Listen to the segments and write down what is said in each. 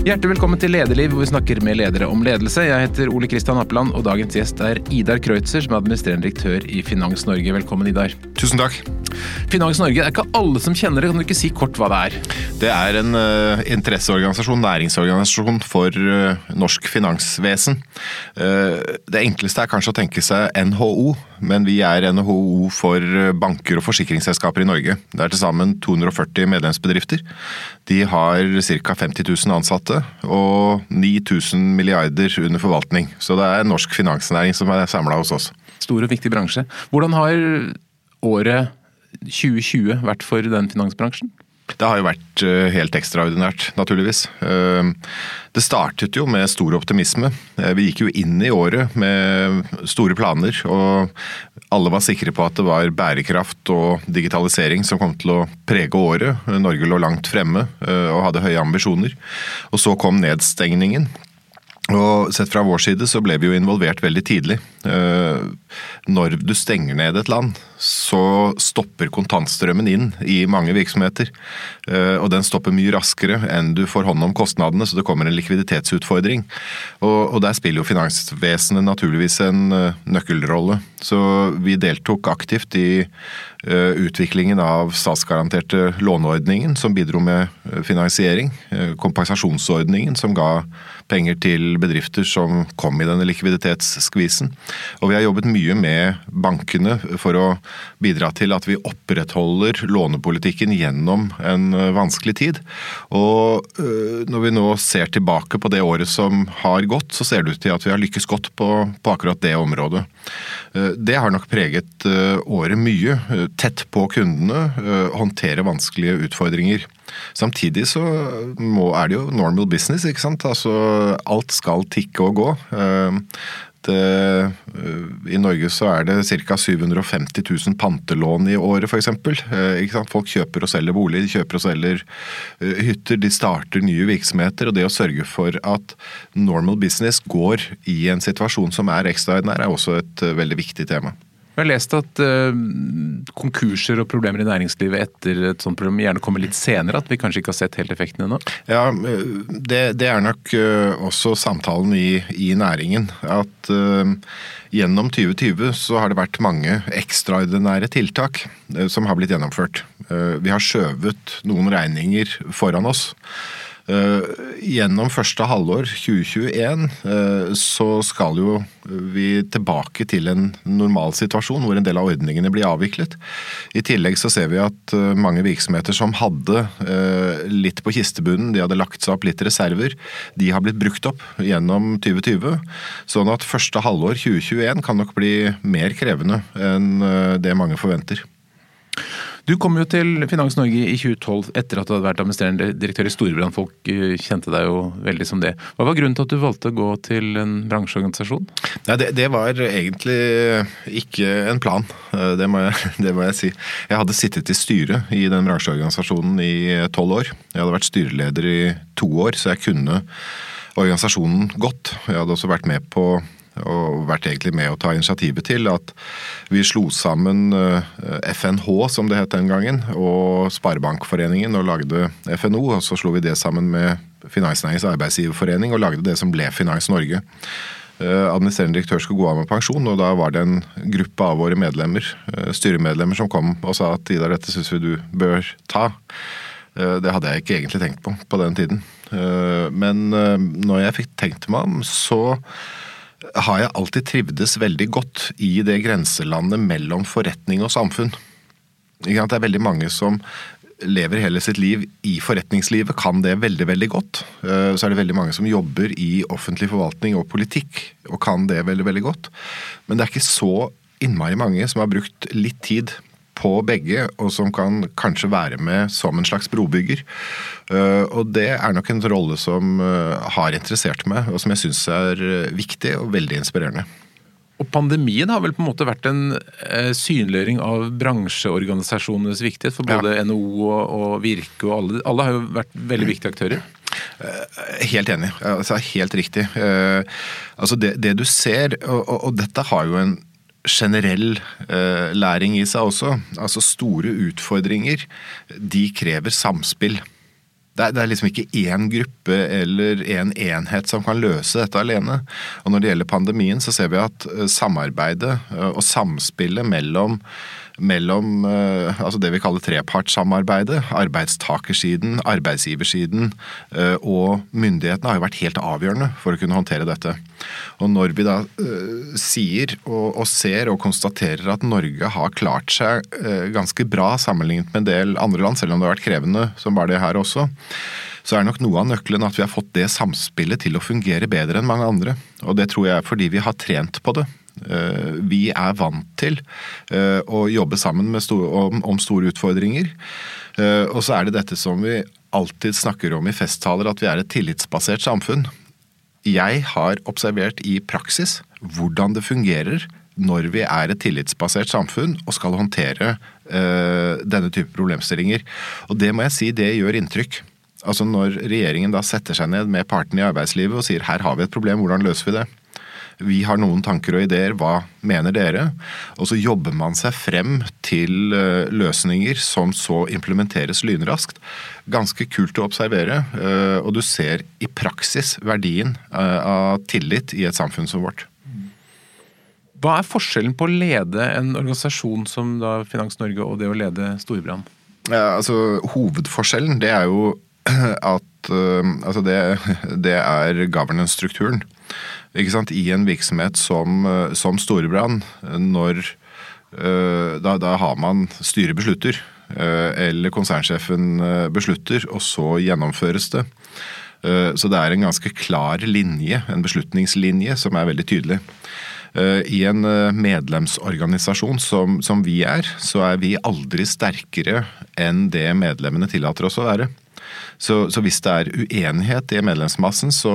Hjertelig velkommen til Lederliv, hvor vi snakker med ledere om ledelse. Jeg heter Ole Kristian Appeland, og dagens gjest er Idar Kreutzer, som er administrerende direktør i Finans Norge. Velkommen, Idar. Tusen takk. Finans Norge, det er ikke alle som kjenner det. Kan du ikke si kort hva det er? Det er en uh, interesseorganisasjon, næringsorganisasjon for uh, norsk finansvesen. Uh, det enkleste er kanskje å tenke seg NHO, men vi er NHO for banker og forsikringsselskaper i Norge. Det er til sammen 240 medlemsbedrifter. De har ca. 50 000 ansatte og 9000 milliarder under forvaltning. Så det er norsk finansnæring som er samla hos oss. Stor og viktig bransje. Hvordan har året 2020 vært for den finansbransjen? Det har jo vært eh, helt ekstraordinært, naturligvis. Eh, det startet jo med stor optimisme. Eh, vi gikk jo inn i året med store planer, og alle var sikre på at det var bærekraft og digitalisering som kom til å prege året. Norge lå langt fremme og hadde høye ambisjoner. Og så kom nedstengningen. Og Sett fra vår side så ble vi jo involvert veldig tidlig. Eh, når du stenger ned et land, så stopper kontantstrømmen inn i mange virksomheter. Eh, og den stopper mye raskere enn du får hånd om kostnadene, så det kommer en likviditetsutfordring. Og, der spiller jo finansvesenet naturligvis en eh, nøkkelrolle. Så vi deltok aktivt i utviklingen av statsgaranterte låneordningen, som bidro med finansiering. Kompensasjonsordningen, som ga penger til bedrifter som kom i denne likviditetsskvisen. Og vi har jobbet mye med bankene for å bidra til at vi opprettholder lånepolitikken gjennom en eh, vanskelig tid. Og eh, når vi nå ser tilbake på det året som har gått, så ser det ut til at vi har lykkes godt på, på akkurat det området. Eh, det har nok preget året mye. Tett på kundene, håndtere vanskelige utfordringer. Samtidig så må, er det jo normal business, ikke sant. Altså alt skal tikke og gå. Eh, det, eh, I Norge så er det ca. 750 000 pantelån i året f.eks. Uh, folk kjøper og selger bolig, de kjøper og selger hytter, de starter nye virksomheter. Og det å sørge for at normal business går i en situasjon som er ekstraordinær, er også et veldig viktig tema. Jeg har lest at uh, konkurser og problemer i næringslivet etter et sånt problem gjerne kommer litt senere, at vi kanskje ikke har sett helt effektene ennå? Ja, det, det, er nok uh, også samtalen i, i næringen. At uh, gjennom 2020 så har det vært mange ekstraordinære tiltak som har blitt gjennomført. Vi har skjøvet noen regninger foran oss. Eh, gjennom første halvår 2021 eh, så skal jo vi tilbake til en normal situasjon hvor en del av ordningene blir avviklet. I tillegg så ser vi at eh, mange virksomheter som hadde litt på kistebunnen, de hadde lagt seg opp litt reserver, de har blitt brukt opp gjennom 2020. Sånn at første halvår 2021 kan nok bli mer krevende enn det mange forventer. Du kom jo til Finans Norge i 2012 etter at du hadde vært administrerende direktør i Storebrand. Folk eh, kjente deg jo veldig som det. Hva var grunnen til at du valgte å gå til en bransjeorganisasjon? Nei, det, det, var egentlig ikke en plan, eh, det må, jeg, det må, jeg, si. Jeg hadde sittet i styret i den bransjeorganisasjonen i tolv år. Jeg hadde vært styreleder i to år, så jeg kunne organisasjonen godt. Jeg hadde også vært med på og vært egentlig med å ta initiativet til at vi slo sammen eh, FNH, som det het den gangen, og Sparebankforeningen og lagde FNO. Og så slo vi det sammen med Finansnæringens arbeidsgiverforening og lagde det som ble Finans Norge. Eh, administrerende direktør skulle gå av med pensjon, og da var det en gruppe av våre medlemmer, eh, styremedlemmer som kom og sa at Idar, dette syns vi du bør ta. Det hadde jeg ikke egentlig tenkt på på den tiden. Men når jeg fikk tenkt meg om, så har jeg alltid trivdes veldig godt i det grenselandet mellom forretning og samfunn. Det er veldig mange som lever hele sitt liv i forretningslivet, kan det veldig veldig godt. Eh, så er det veldig mange som jobber i offentlig forvaltning og politikk, og kan det veldig veldig godt. Men det er ikke så innmari mange som har brukt litt tid på begge, og som kan kanskje være med som en slags brobygger. Eh, og det er nok en rolle som eh, har interessert meg, og som jeg syns er eh, viktig og veldig inspirerende. Og Pandemien har vel på en måte vært en synliggjøring av bransjeorganisasjonenes viktighet for både ja. NHO og, og Virke og alle. Alle har jo vært veldig viktige aktører. Helt enig. Altså, helt riktig. Altså det, det du ser, og, og, dette har jo en generell eh, læring i seg også. Altså store utfordringer, de krever samspill. Det er, det er liksom ikke én gruppe eller én en enhet som kan løse dette alene. Og når det gjelder pandemien, så ser vi at samarbeidet og samspillet mellom mellom eh, altså det vi kaller trepartssamarbeidet. Arbeidstakersiden, arbeidsgiversiden eh, og myndighetene har jo vært helt avgjørende for å kunne håndtere dette. Og når vi da uh, sier og, og, ser og konstaterer at Norge har klart seg ganske bra sammenlignet med en del andre land, selv om det har vært krevende, som var det her også, så er nok noe av nøkkelen at vi har fått det samspillet til å fungere bedre enn mange andre. Og det tror jeg er fordi vi har trent på det. Eh, vi er vant til eh, å jobbe sammen store, om, om, store utfordringer. Eh, og så er det dette som vi alltid snakker om i festtaler, at vi er et tillitsbasert samfunn. Jeg har observert i praksis hvordan det fungerer når vi er et tillitsbasert samfunn og skal håndtere uh, denne type problemstillinger. Og det må jeg si, det gjør inntrykk. Altså Når regjeringen da setter seg ned med partene i arbeidslivet og sier her har vi et problem, hvordan løser vi det? Vi har noen tanker og ideer, hva mener dere? Og så jobber man seg frem til eh, løsninger som så implementeres lynraskt. Ganske kult å observere, eh, og du ser i praksis verdien eh, av tillit i et samfunn som vårt. Hva er forskjellen på å lede en organisasjon som Finans Norge og det å lede Storbrann? Ja, altså, hovedforskjellen det er jo at altså det, det er governance-strukturen i en virksomhet som, eh, som Storebrand, når eh, da, da, har man styret beslutter, eh, eller konsernsjefen beslutter, og så gjennomføres det. Så det er en ganske klar linje, en beslutningslinje, som er veldig tydelig. I en medlemsorganisasjon som, som vi er, så er vi aldri sterkere enn det medlemmene tillater oss å være. Så, så, hvis det er uenighet i medlemsmassen, så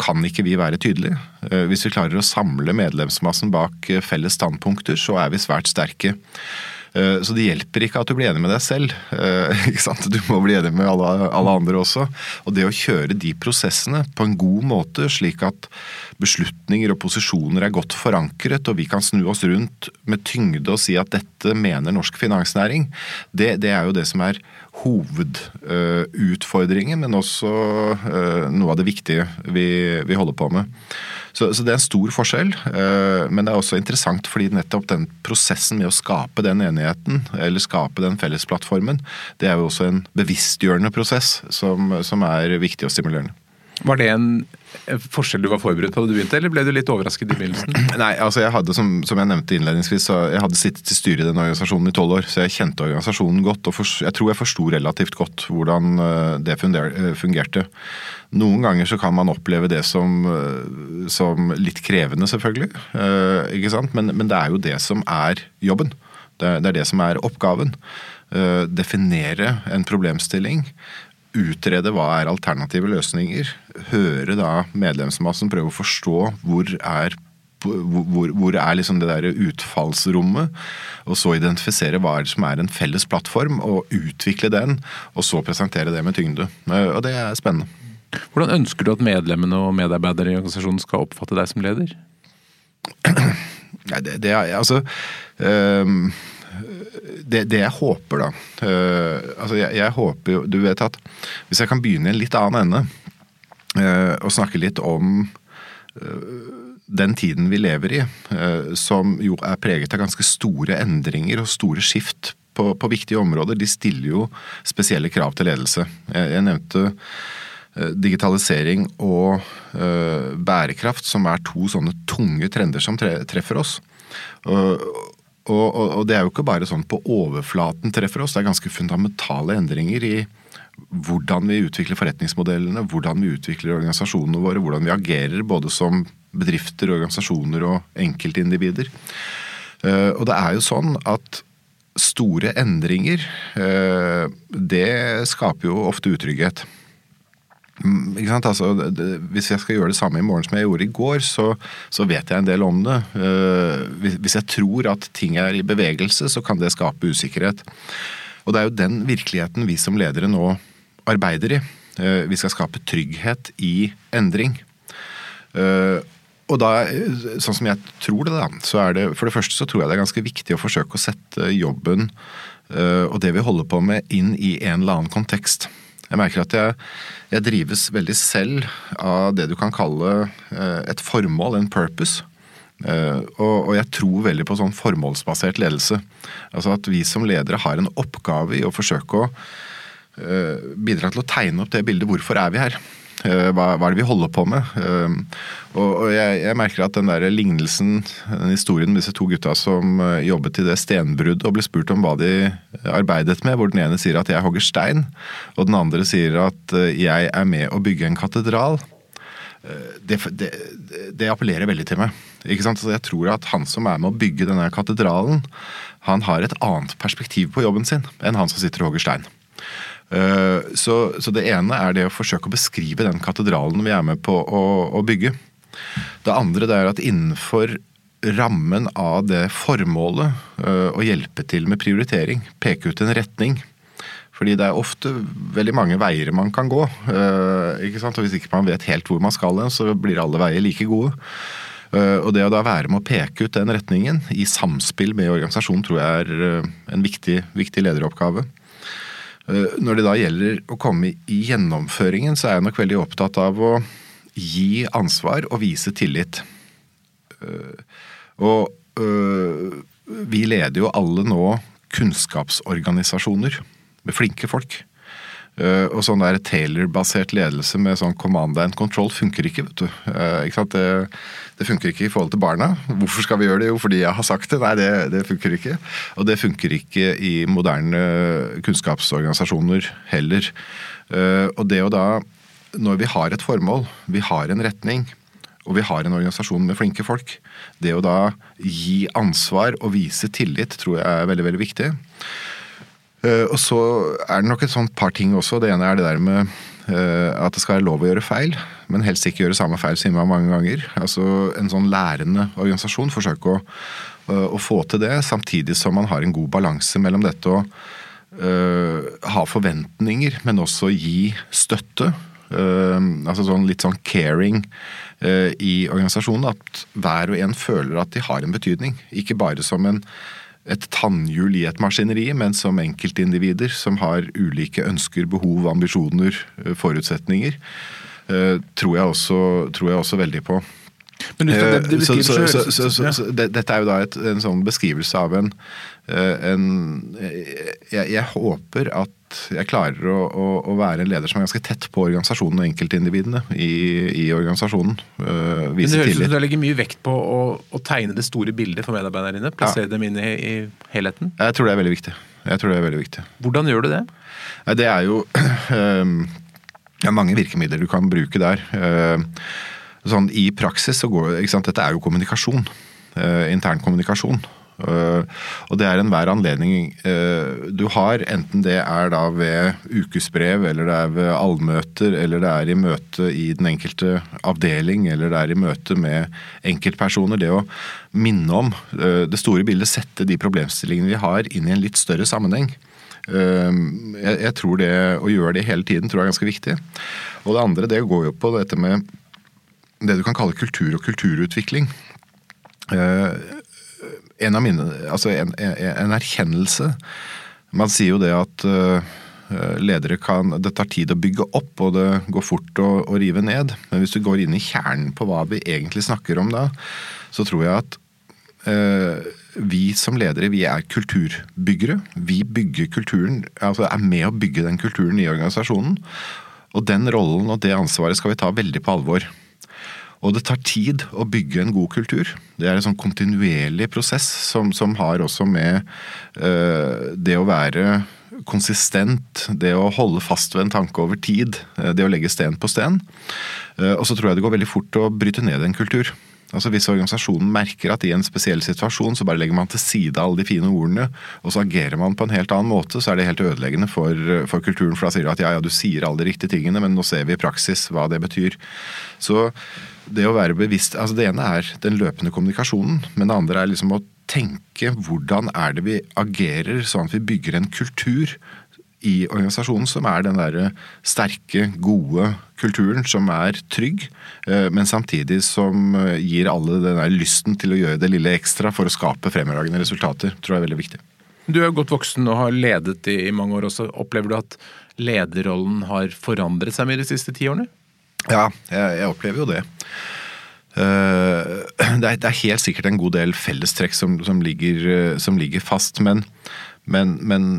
kan ikke vi være tydelige. Eh, hvis vi klarer å samle medlemsmassen bak eh, felles standpunkter, så er vi svært sterke. Eh, så det hjelper ikke at du blir enig med deg selv. Du må bli enig med alle, alle, andre også. Og det å kjøre de prosessene på en god måte, slik at beslutninger og posisjoner er godt forankret, og vi kan snu oss rundt med tyngde og si at dette mener norsk finansnæring, det, det er jo det som er hovedutfordringen, men også noe av det viktige vi, vi holder på med. Så, så, det er en stor forskjell. Eh, men det er også interessant fordi nettopp den prosessen med å skape den enigheten, eller skape den fellesplattformen, det er jo også en bevisstgjørende prosess som, som er viktig og stimulerende. Var det en forskjell du var forberedt på da du begynte, eller ble du litt overrasket i begynnelsen? Nei, altså jeg hadde, som, som jeg nevnte innledningsvis, så jeg hadde sittet i styret i den organisasjonen i tolv år, så jeg kjente organisasjonen godt. Og for, jeg tror jeg forsto relativt godt hvordan eh, det fungerte. Noen ganger så kan man oppleve det som, eh, som litt krevende, selvfølgelig. Eh, ikke sant? Men, men, det er jo det som er jobben. Det, det er det som er oppgaven. Eh, definere en problemstilling. Utrede hva er alternative løsninger. Høre da medlemsmassen prøve å forstå hvor er hvor, hvor, er liksom det der utfallsrommet? Og så identifisere hva er det som er en felles plattform, og utvikle den. Og så presentere det med tyngde. Og det er spennende. Hvordan ønsker du at medlemmene og medarbeidere i organisasjonen skal oppfatte deg som leder? Nei, det, det er altså um, det, det, jeg håper, da uh, altså jeg, jeg, håper jo Du vet at hvis jeg kan begynne i en litt annen ende uh, og snakke litt om uh, den tiden vi lever i, som jo er preget av ganske store endringer og store skift på, på viktige områder, de stiller jo spesielle krav til ledelse. Jeg, jeg nevnte digitalisering og bærekraft, som er to sånne tunge trender som treffer oss. Og, og, og, det er jo ikke bare sånn på overflaten treffer oss, det er ganske fundamentale endringer i hvordan vi utvikler forretningsmodellene, hvordan vi utvikler organisasjonene våre, hvordan vi agerer både som bedrifter, organisasjoner og enkeltindivider. Uh, og det er jo sånn at store endringer, det skaper jo ofte utrygghet. Mm, altså, det, hvis jeg skal gjøre det samme i morgen som jeg gjorde i går, så, så vet jeg en del om det. Uh, hvis jeg tror at ting er i bevegelse, så kan det skape usikkerhet. Og det er jo den virkeligheten vi som ledere nå arbeider i. Uh, vi skal skape trygghet i endring. Uh, og da, sånn som jeg tror det, da, så er det For det første så tror jeg det er ganske viktig å forsøke å sette jobben og det vi holder på med, inn i en eller annen kontekst. Jeg merker at jeg, jeg drives veldig selv av det du kan kalle eh, et formål, en purpose. Uh, og, og, jeg tror veldig på sånn formålsbasert ledelse. Altså At vi som ledere har en oppgave i å forsøke å uh, bidra til å tegne opp det bildet. Hvorfor er vi her? Uh, hva, hva, er det vi holder på med? og, og jeg, jeg, merker at den der lignelsen, den historien med disse to gutta som jobbet i det stenbruddet og ble spurt om hva de arbeidet med, hvor den ene sier at jeg hogger stein, og den andre sier at jeg er med å bygge en katedral. Det, det, det appellerer veldig til meg. Ikke sant? Så jeg tror at han som er med å bygge denne katedralen, han har et annet perspektiv på jobben sin enn han som sitter og hogger stein. Eh, så, så, det ene er det å forsøke å beskrive den katedralen vi er med på å, å bygge. Det andre det er at innenfor rammen av det formålet eh, å hjelpe til med prioritering, peke ut en retning. Fordi det er ofte veldig mange veier man kan gå. Eh, ikke sant? Og Hvis ikke man vet helt hvor man skal hen, så blir alle veier like gode. Og det å da være med å peke ut den retningen i samspill med organisasjonen tror jeg er en viktig, viktig lederoppgave. Eh, når det da gjelder å komme i gjennomføringen, så er jeg nok veldig opptatt av å gi ansvar og vise tillit. Og vi leder jo alle nå kunnskapsorganisasjoner med flinke folk. Uh, og sånn der Taylor-basert ledelse med sånn command and control funker ikke. vet du. Uh, ikke det, det, funker ikke i forhold til barna. Hvorfor skal vi gjøre det? Jo, fordi jeg har sagt det. Nei, det, det funker ikke. Og det funker ikke i moderne kunnskapsorganisasjoner heller. Uh, og det å da, når vi har et formål, vi har en retning, og vi har en organisasjon med flinke folk, det å da gi ansvar og vise tillit tror jeg er veldig, veldig viktig. Eh, og så er det nok et sånt par ting også. Det ene er det der med eh, at det skal være lov å gjøre feil, men helst ikke gjøre samme feil så mange ganger. Altså En sånn lærende organisasjon forsøke å, eh, å, få til det, samtidig som man har en god balanse mellom dette å uh, ha forventninger, men også gi støtte. Uh, altså sånn litt sånn caring uh, i organisasjonen. At hver og en føler at de har en betydning. Ikke bare som en et tannhjul i et maskineri, men som enkeltindivider som har ulike ønsker, behov, ambisjoner, eh, forutsetninger, eh, tror jeg også, tror jeg også veldig på. Men det, det eh, så, så, så, så, Dette er jo da et, en sånn beskrivelse av en, en jeg, jeg, håper at jeg klarer å, å, å, være en leder som er ganske tett på organisasjonen og enkeltindividene i, i organisasjonen. Uh, Men det høres ut som du legger mye vekt på å, å, tegne det store bildet for medarbeiderne dine? Plassere ja. dem inn i, i, helheten? Jeg tror det er veldig viktig. Jeg tror det er veldig viktig. Hvordan gjør du det? Det er jo det er mange virkemidler du kan bruke der. Uh, sånn I praksis så går Dette er jo kommunikasjon. Intern kommunikasjon. Uh, og det er enhver anledning uh, du har, enten det er da ved ukesbrev, eller det er ved allmøter, eller det er i møte i den enkelte avdeling, eller det er i møte med enkeltpersoner. Det å minne om uh, det store bildet, sette de problemstillingene vi har inn i en litt større sammenheng. Jeg tror det Å gjøre det hele tiden tror jeg er ganske viktig. Og det andre det går jo på dette med det du kan kalle kultur og kulturutvikling. En, mine, altså en, en, erkjennelse Man sier jo det at ledere kan Det tar tid å bygge opp, og det går fort å, å, rive ned. Men hvis du går inn i kjernen på hva vi egentlig snakker om da, så tror jeg at eh, vi som ledere, vi er kulturbyggere. Vi bygger kulturen, altså er med å bygge den kulturen i organisasjonen. Og den rollen og det ansvaret skal vi ta veldig på alvor. Og det tar tid å bygge en god kultur. Det er en sånn kontinuerlig prosess som, som har også med uh, det å være konsistent, det å holde fast ved en tanke over tid, uh, det å legge sten på sten. Uh, og så tror jeg det går veldig fort å bryte ned en kultur. Altså Hvis organisasjonen merker at i en spesiell situasjon så bare legger man til side alle de fine ordene, og så agerer man på en helt annen måte, så er det helt ødeleggende for, for kulturen. For da sier du at ja, ja, du sier alle de riktige tingene, men nå ser vi i praksis hva det betyr. Så det å være bevisst altså Det ene er den løpende kommunikasjonen, men det andre er liksom å tenke hvordan er det vi agerer sånn at vi bygger en kultur i organisasjonen som er den der sterke, gode kulturen som er trygg, eh, men samtidig som eh, gir alle den der lysten til å gjøre det lille ekstra for å skape fremragende resultater. tror jeg er veldig viktig. Du er godt voksen og har ledet i, mange år også. Opplever du at lederrollen har forandret seg mye de siste ti årene? Ja, jeg, jeg opplever jo det. Uh, det, er, det, er, helt sikkert en god del fellestrekk som, som, ligger, som ligger, fast, men, men, men,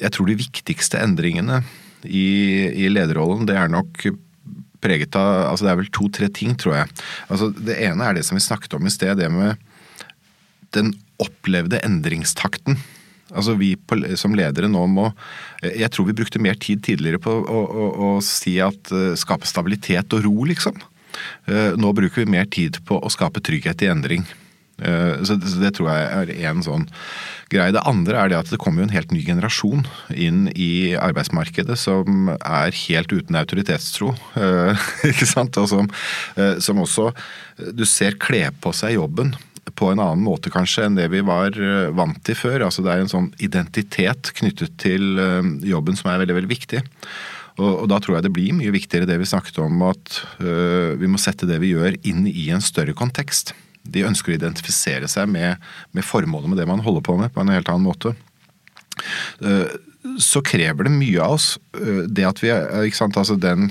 jeg tror de viktigste endringene i, i, lederrollen, det er nok preget av altså Det er vel to-tre ting, tror jeg. Altså, det ene er det som vi snakket om i sted, det med den opplevde endringstakten. Altså Vi som ledere nå må Jeg tror vi brukte mer tid tidligere på å, å, å si at uh, skape stabilitet og ro, liksom. Uh, nå bruker vi mer tid på å skape trygghet i endring. Uh, så det, tror jeg er en sånn greie. Det andre er det at det kommer jo en helt ny generasjon inn i arbeidsmarkedet som er helt uten autoritetstro. ikke sant? Og som, som også du ser kle på seg jobben på en annen måte kanskje enn det vi var eh, vant til før. Altså Det er en sånn identitet knyttet til eh, jobben som er veldig, veldig viktig. Og, da tror jeg det blir mye viktigere det vi snakket om, at vi må sette det vi gjør inn i en større kontekst. De ønsker å identifisere seg med, med formålet med det man holder på med, på en helt annen måte. Uh, så krever det mye av oss. Uh, det at vi ikke sant, altså den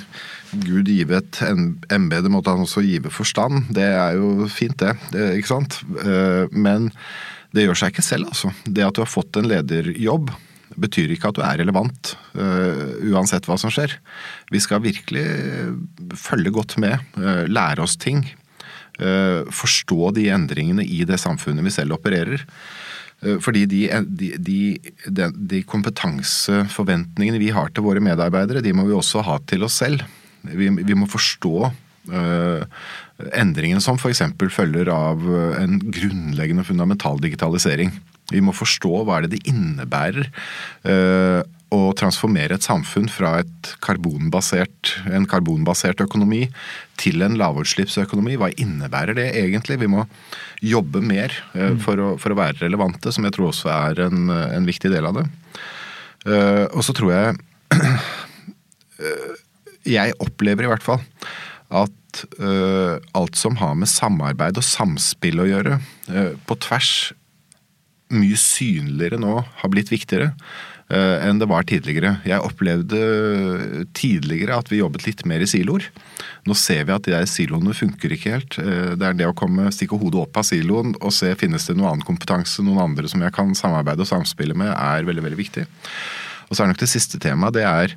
Gud give et embete, måtte han også give forstand. Det er jo fint, det. Ikke sant? Eh, men det gjør seg ikke selv, altså. Det at du har fått en lederjobb, betyr ikke at du er relevant uansett hva som skjer. Vi skal virkelig følge godt med, lære oss ting. Uh, forstå de endringene i det samfunnet vi selv opererer. Fordi de, de, de, de, kompetanseforventningene vi har til våre medarbeidere, de må vi også ha til oss selv. Vi, vi må forstå uh, endringene som f.eks. følger av eh, en grunnleggende fundamental digitalisering. Vi må forstå hva er det det innebærer å transformere et samfunn fra karbonbasert, en karbonbasert økonomi til en lavutslippsøkonomi. Hva innebærer det egentlig? Vi må jobbe mer uh, for, å, for, å, være relevante, som jeg tror også er en, en viktig del av det. og så tror jeg jeg opplever i hvert fall at alt som har med samarbeid og samspill å gjøre, på tvers mye synligere nå har blitt viktigere enn det var tidligere. Jeg opplevde tidligere at vi jobbet litt mer i siloer. Nå ser vi at de der siloene funker ikke helt. Det er det å komme, stikke hodet opp av siloen og se finnes det noen annen kompetanse, noen andre som jeg kan samarbeide og samspille med, er veldig, veldig viktig. Og så er nok det siste temaet, det er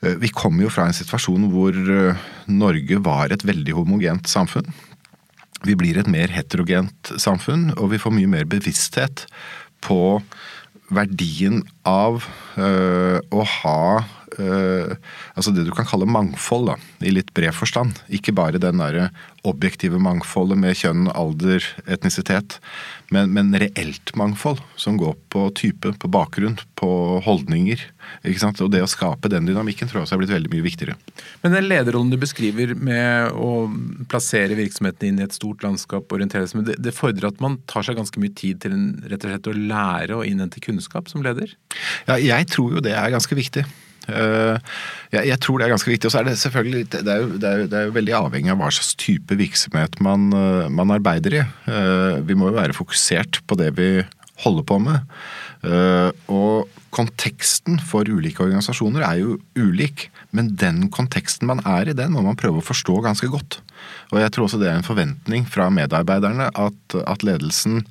Eh, vi kommer jo fra en situasjon hvor eh, Norge var et veldig homogent samfunn. Vi blir et mer heterogent samfunn, og vi får mye mer bevissthet på verdien av øh, å ha øh, altså det du kan kalle mangfold, da, i litt bred forstand. Ikke bare den der objektive mangfoldet med kjønn, alder, etnisitet, men, men, reelt mangfold som går på type, på bakgrunn, på holdninger. ikke sant? Og det å skape den dynamikken tror jeg også er blitt veldig mye viktigere. Men den lederrollen du beskriver med å plassere virksomheten inn i et stort landskap, orientere seg det, det fordrer at man tar seg ganske mye tid til en, rett og slett å lære og innhente kunnskap som leder? Ja, jeg tror jo det er ganske viktig. Eh, jeg, jeg, tror det er ganske viktig. Og så er det selvfølgelig det er, jo, det, er jo, det er jo veldig avhengig av hva slags type virksomhet man, eh, man, arbeider i. Eh, vi må jo være fokusert på det vi holder på med. Og konteksten for ulike organisasjoner er jo ulik, men den konteksten man er i, den må man prøve å forstå ganske godt. Og jeg tror også det er en forventning fra medarbeiderne at, at ledelsen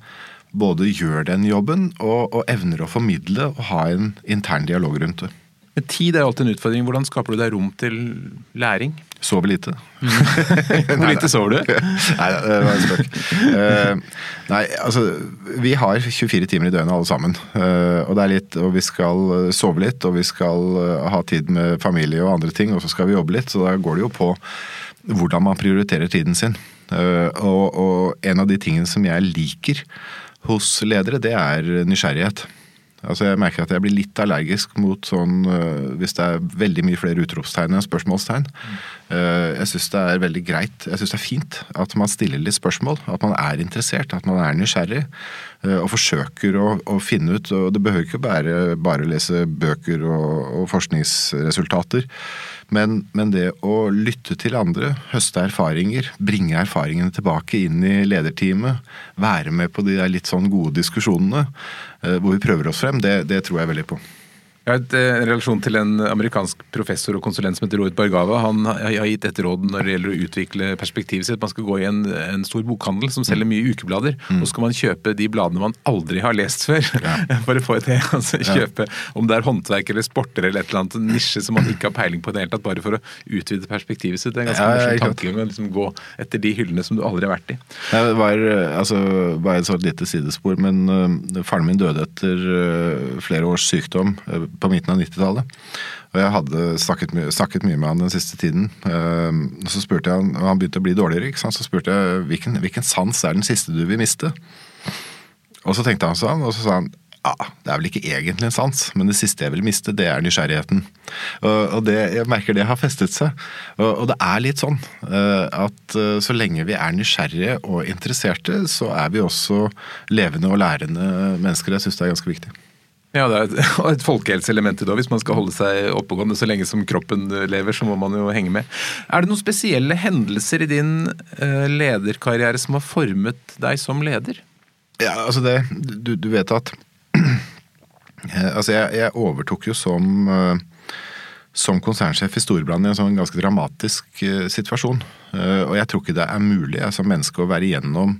både gjør den jobben og, og evner å formidle og ha en intern dialog rundt det. Men tid er alltid en utfordring. Hvordan skaper du deg rom til læring? Sover lite. Hvor lite sover du? nei, det var en spøk. Uh, nei, altså Vi har 24 timer i døgnet alle sammen. Uh, og det er litt, og vi skal eh, sove litt, og vi skal uh, ha tid med familie og andre ting, og så skal vi jobbe litt. Så da går det jo på hvordan man prioriterer tiden sin. Og, og en av de tingene som jeg liker hos ledere, det er nysgjerrighet. Altså Jeg merker at jeg blir litt allergisk mot sånn uh, hvis det er veldig mye flere utropstegn enn spørsmålstegn. Uh, jeg syns det er veldig greit, jeg syns det er fint at man stiller litt spørsmål. At man er interessert, at man er nysgjerrig. Uh, og forsøker å, å, finne ut og Det behøver ikke bare, bare lese bøker og, og forskningsresultater. Men, men, det å lytte til andre, høste erfaringer, bringe erfaringene tilbake inn i lederteamet, være med på de litt sånn gode diskusjonene eh, hvor vi prøver oss frem, det, det tror jeg veldig på. Jeg har eh, en relasjon til en amerikansk professor og konsulent som heter Rohit Bargava. Han har gitt et råd når det gjelder å utvikle perspektivet sitt. Man skal gå i en, en stor bokhandel som selger mye ukeblader, mm. og så skal man kjøpe de bladene man aldri har lest før. Ja. Å få et altså, kjøpe Om det er håndverk eller sporter eller et eller annet nisje som man ikke har peiling på i det hele tatt, bare for å utvide perspektivet sitt. Det er en ganske ja, morsom tankegang å liksom gå etter de hyllene som du aldri har vært i. Det var altså, bare et sånt lite sidespor, men uh, faren min døde etter uh, flere års sykdom. Uh, på midten av 90-tallet. Og jeg hadde snakket, snakket, mye med han den siste tiden. Uh, så spurte jeg og han begynte å bli dårligere, så spurte jeg hvilken, hvilken sans er den siste du vil miste? Og så tenkte han sånn, og så sa han ja, det er vel ikke egentlig en sans, men det siste jeg vil miste, det er nysgjerrigheten. Og, det, Jeg merker det har festet seg. Og, det er litt sånn uh, at uh, så lenge vi er nysgjerrige og interesserte, så er vi også levende og lærende mennesker. Jeg syns det er ganske viktig. Ja, det er et, et folkehelseelement i det Hvis man skal holde seg oppegående så lenge som kroppen lever, så må man jo henge med. Er det noen spesielle hendelser i din uh, lederkarriere som har formet deg som leder? Ja, altså det Du, du vet at Altså, jeg, jeg, overtok jo som uh, som konsernsjef i Storbrann i en sånn ganske dramatisk situasjon. og jeg tror ikke det er mulig som menneske å være igjennom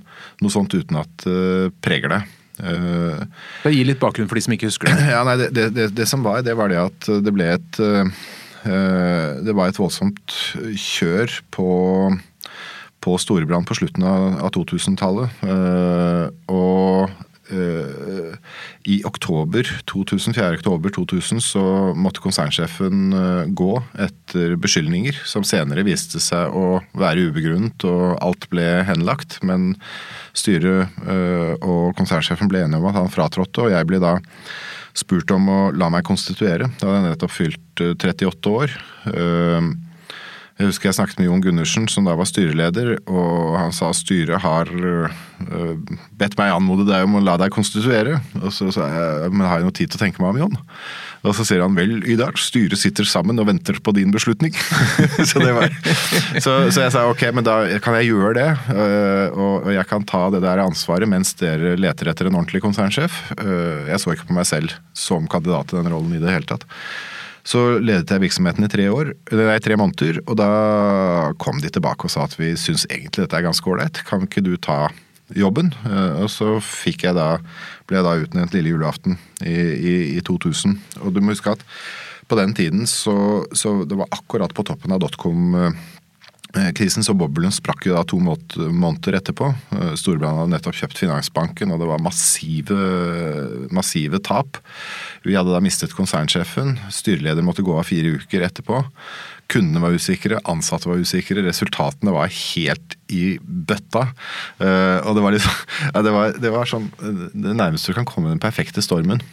noe sånt uten at det preger deg. Uh, Gi litt bakgrunn for de som ikke husker det. Ja, nei, det, det, det, det, som var, det var det at det ble et uh, Det var et voldsomt kjør på, på Storebrand på slutten av, av 2000-tallet. Uh, og i oktober 2000, 4. oktober 2000 så måtte konsernsjefen gå etter beskyldninger som senere viste seg å være ubegrunnet, og alt ble henlagt. Men styret øh, og konsernsjefen ble enige om at han fratrådte, og jeg ble da spurt om å la meg konstituere. Da hadde jeg nettopp fylt 38 år år. Øh, jeg husker jeg snakket med Jon Gundersen, som da var styreleder, og han sa styret har bedt meg anmode deg om å la deg konstituere. Og så sa jeg men har jeg noe tid til å tenke meg om, Jon? Og så sier han vel, Ydar, styret sitter sammen og venter på din beslutning. så, var, så, så, jeg sa ok, men da kan jeg gjøre det. Øh, og jeg kan ta det der ansvaret mens dere leter etter en ordentlig konsernsjef. Øh, jeg så ikke på meg selv som kandidat i den rollen i det hele tatt. Så ledet jeg virksomheten i tre, år, nei, tre måneder, og da kom de tilbake og sa at vi syns egentlig dette er ganske ålreit. Kan ikke du ta jobben. Eh, og så fikk jeg da, ble jeg da utnevnt lille julaften i, i, i 2000. Og du må huske at på den tiden så, så det var akkurat på toppen av dotcom Krisen så boblen sprakk jo da to måneder etterpå. Storbritannia hadde nettopp kjøpt Finansbanken, og det var massive, massive tap. Vi hadde da mistet konsernsjefen. Styreleder måtte gå av fire uker etterpå. Kundene var usikre, ansatte var usikre, resultatene var helt i bøtta. Uh, og det var, liksom, ja, det, var, det var sånn Det nærmeste du kan komme den perfekte stormen.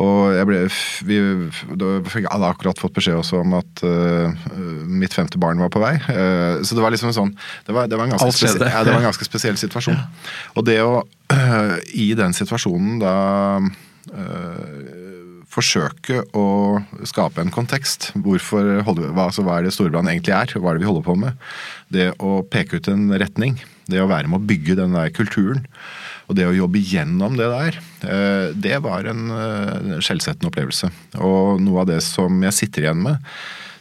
Og jeg ble, vi hadde akkurat fått beskjed også om at uh, mitt femte barn var på vei. Uh, så det var liksom sånn Det var, det var, en, ganske spesiell, ja, det var en ganske spesiell situasjon. Ja. Og det å uh, i den situasjonen da forsøke å skape en kontekst. Hvorfor holder, hva, altså, hva er det Storbrann egentlig er? Hva er det vi holder på med? Det å peke ut en retning. Det å være med å bygge den der kulturen. Og det å jobbe gjennom det der, eh, det var en eh, skjellsettende opplevelse. Og noe av det som jeg sitter igjen med,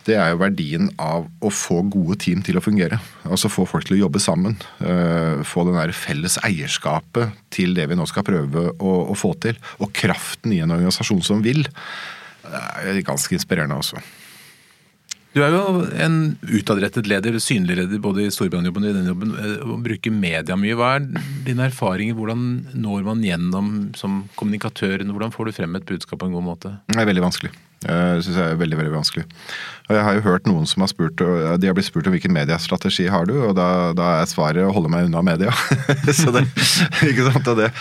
det er jo verdien av å få gode team til å fungere. Altså få folk til å jobbe sammen. Eh, få den der felles eierskapet til det vi nå skal prøve å, å få til. Og kraften i en organisasjon som vil. Det er ganske inspirerende også. Du er jo en utadrettet leder, synlig leder både i Storbritannia-jobben og i denne jobben, eh, og bruker media mye. Hva er dine erfaringer? Hvordan når man gjennom som kommunikatør? Hvordan får du frem et budskap på en god måte? Det er veldig vanskelig. Det syns jeg er veldig veldig vanskelig. Og Jeg har jo hørt noen som har spurt de har blitt spurt om hvilken mediestrategi har du, og da, da er svaret å holde meg unna media. så det, ikke sant, det,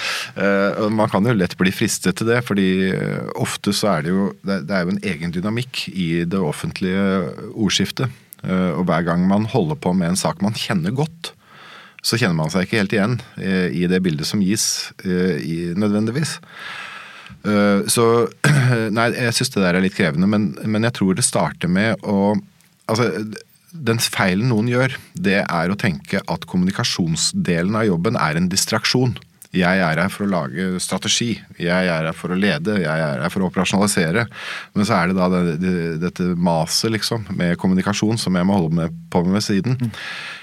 Og Man kan jo lett bli fristet til det, fordi uh, ofte så er det jo det, er jo en egen dynamikk i det offentlige ordskiftet. Og hver gang man holder på med en sak man kjenner godt, så kjenner man seg ikke helt igjen i det bildet som gis, nødvendigvis. Uh, så Nei, jeg syns det der er litt krevende, men, men, jeg tror det starter med å Altså, den feilen noen gjør, det er å tenke at kommunikasjonsdelen av jobben er en distraksjon. Jeg er her for å lage strategi, jeg er her for å lede, jeg er her for å operasjonalisere. Men så er det da det, det, dette maset liksom, med kommunikasjon som jeg må holde med på med siden.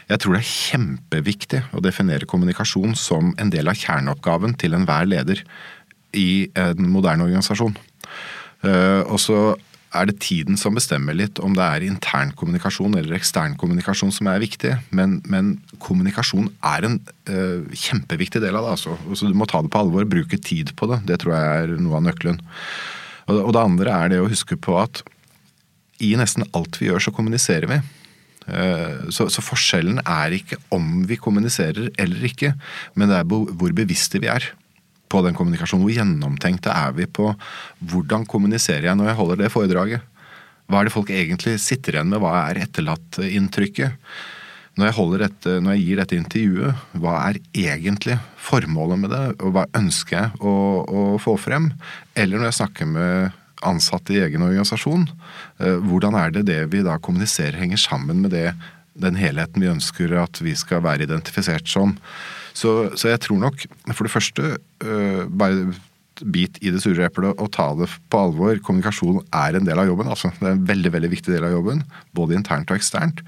Jeg tror det er kjempeviktig å definere kommunikasjon som en del av kjerneoppgaven til enhver leder i en moderne organisasjon. Eh, og så er det tiden som bestemmer litt om det er intern kommunikasjon eller ekstern kommunikasjon som er viktig, men, men kommunikasjon er en uh, kjempeviktig del av det. altså. Så Du må ta det på alvor, bruke tid på det. Det tror jeg er noe av nøkkelen. Og, og det andre er det å huske på at i nesten alt vi gjør, så kommuniserer vi. Uh, så, så forskjellen er ikke om vi kommuniserer eller ikke, men det er hvor bevisste vi er på den kommunikasjonen? Hvor gjennomtenkte er vi på hvordan kommuniserer jeg når jeg holder det foredraget? Hva er det folk egentlig sitter igjen med? Hva er etterlatt-inntrykket? Når jeg, dette, når jeg gir dette intervjuet, hva er egentlig formålet med det? Og hva ønsker jeg å, å få frem? Eller når jeg snakker med ansatte i egen organisasjon, eh, hvordan er det det vi da kommuniserer henger sammen med det, den helheten vi ønsker at vi skal være identifisert som? Så, så jeg tror nok, for det første, uh, bare bit i det sure eplet og ta det på alvor. Kommunikasjon er en del av jobben. altså Det er en veldig veldig viktig del av jobben, både internt og eksternt.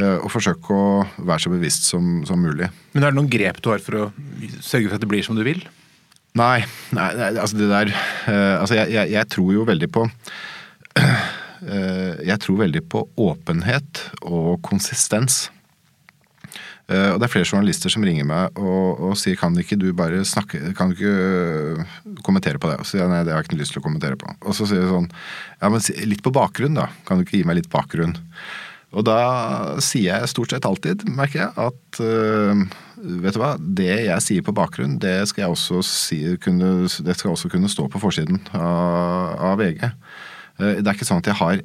Og forsøke å være så bevisst som, som, mulig. Men er det noen grep du har for å sørge for at det blir som du vil? Nei, nei, nei altså det der uh, Altså jeg, jeg, jeg, tror jo veldig på Jeg tror veldig på åpenhet og konsistens. Eh, og det er flere journalister som ringer meg og, og sier kan ikke du bare snakke, kan du ikke øh, kommentere på det? Og så sier jeg nei, det har jeg ikke lyst til å kommentere på. Og så sier jeg sånn ja, men litt på bakgrunn, da. Kan du ikke gi meg litt bakgrunn? Og da sier jeg stort sett alltid, merker jeg, at uh, vet du hva, det jeg sier på bakgrunn, det skal jeg også, si, kunne, det skal også kunne stå på forsiden av, av VG. Uh, det er ikke sånn at jeg har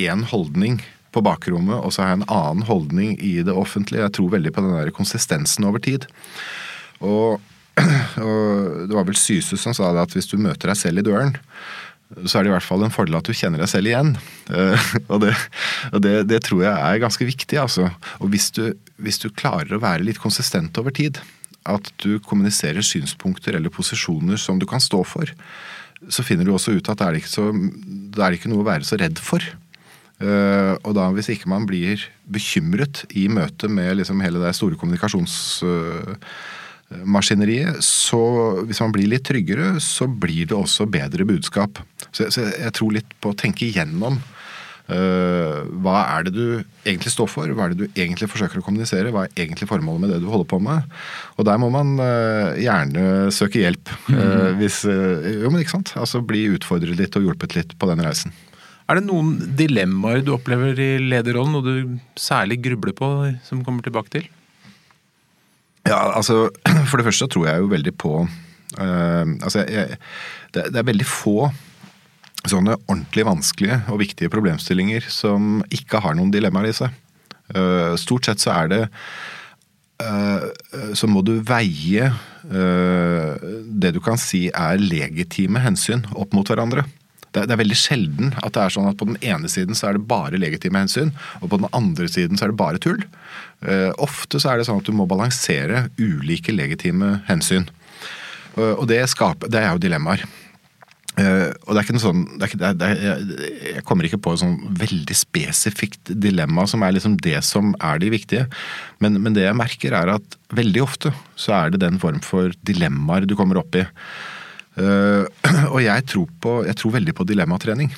én holdning på bakrommet, og så har jeg en annen holdning i det offentlige. Jeg tror veldig på den der konsistensen over tid. Og, og det var vel Syse som sa det at hvis du møter deg selv i døren, så er det i hvert fall en fordel at du kjenner deg selv igjen. Uh, og, det, og det, det, tror jeg er ganske viktig. altså. Og hvis du, hvis du, klarer å være litt konsistent over tid, at du kommuniserer synspunkter eller posisjoner som du kan stå for, så finner du også ut at det er ikke, så, det er ikke noe å være så redd for. Uh, og da hvis ikke man blir bekymret i møte med liksom hele det store kommunikasjonsmaskineriet, uh, så hvis man blir litt tryggere, så blir det også bedre budskap. Så, så jeg tror litt på å tenke igjennom uh, hva er det du egentlig står for? Hva er det du egentlig forsøker å kommunisere? Hva er egentlig formålet med det du holder på med? Og der må man gjerne søke hjelp. Mm. hvis, jo, men ikke sant? Altså bli utfordret litt og hjulpet litt på den reisen. Er det noen dilemmaer du opplever i lederrollen, og du særlig grubler på, som kommer tilbake til? Ja, altså For det første tror jeg jo veldig på uh, Altså, jeg, det, det, er veldig få sånne ordentlig vanskelige og viktige problemstillinger som ikke har noen dilemmaer i seg. Uh, stort sett så er det uh, Så må du veie det du kan si er legitime hensyn opp mot hverandre det, er veldig sjelden at det er sånn at på den ene siden så er det bare legitime hensyn, og på den andre siden så er det bare tull. Uh, ofte så er det sånn at du må balansere ulike legitime hensyn. Uh, og det, skaper, det er jo dilemmaer. Uh, og det er ikke noe sånn ikke, er, jeg kommer ikke på et sånn veldig spesifikt dilemma som er liksom det som er de viktige. Men, men det jeg merker, er at veldig ofte så er det den form for dilemmaer du kommer opp i. Uh, og jeg tror, på, jeg tror, veldig på dilemmatrening.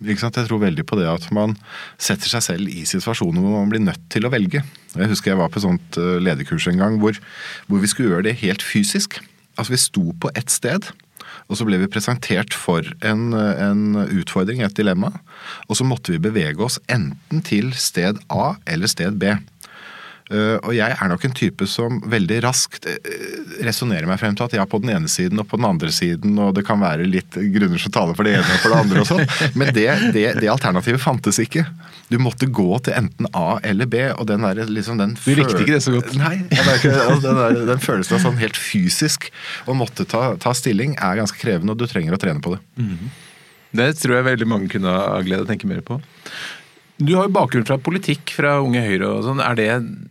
Jeg tror veldig på det at man setter seg selv i situasjoner hvor man blir nødt til å velge. Jeg husker jeg var på et sånt eh, lederkurs en gang hvor, hvor vi skulle gjøre det helt fysisk. Altså Vi sto på ett sted, og så ble vi presentert for en, en, utfordring, et dilemma. Og så måtte vi bevege oss enten til sted A eller sted B. Uh, og jeg er nok en type som veldig raskt uh, resonnerer meg frem til at ja, på den ene siden og på den andre siden, og det kan være litt grunner som taler for det ene og for det andre og sånn. Men det, det, det, alternativet fantes ikke. Du måtte gå til enten A eller B, og den der, liksom den Du likte ikke det så godt? Nei. Ikke, altså, den, der, den, følelsen av sånn helt fysisk å måtte ta, ta, stilling er ganske krevende, og du trenger å trene på det. Mm. Det tror jeg veldig mange kunne ha glede av å tenke mer på. Du har jo bakgrunn fra politikk fra Unge Høyre og sånn. Er det,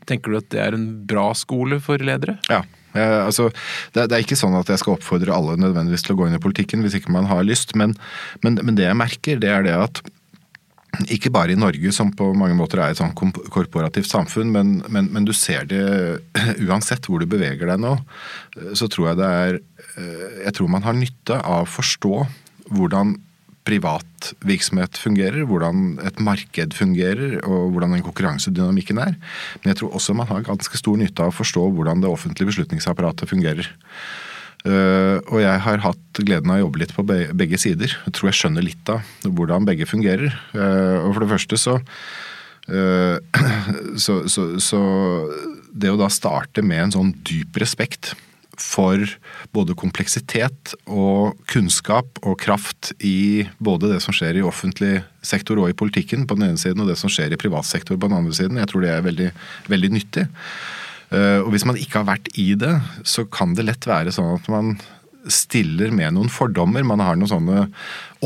tenker du at det er en bra skole for ledere? Ja. Jeg, altså, det, det, er ikke sånn at jeg skal oppfordre alle nødvendigvis til å gå inn i politikken hvis ikke man har lyst, men, men, men det jeg merker, det er det at ikke bare i Norge, som på mange måter er et sånn korporativt samfunn, men, men, men, du ser det uansett hvor du beveger deg nå. Så tror jeg det er Jeg tror man har nytte av å forstå hvordan privat virksomhet fungerer, hvordan et marked fungerer og hvordan den konkurransedynamikken er. Men jeg tror også man har ganske stor nytte av å forstå hvordan det offentlige beslutningsapparatet fungerer. Uh, og jeg har hatt gleden av å jobbe litt på begge sider. Jeg tror jeg skjønner litt av hvordan begge fungerer. Uh, og for det første så, uh, så, så, så det å da starte med en sånn dyp respekt for både kompleksitet og kunnskap og kraft i både det som skjer i offentlig sektor og i politikken på den ene siden, og det som skjer i privat sektor på den andre siden. Jeg tror det er veldig, veldig nyttig. Eh, og hvis man ikke har vært i det, så kan det lett være sånn at man stiller med noen fordommer. Man har noen sånne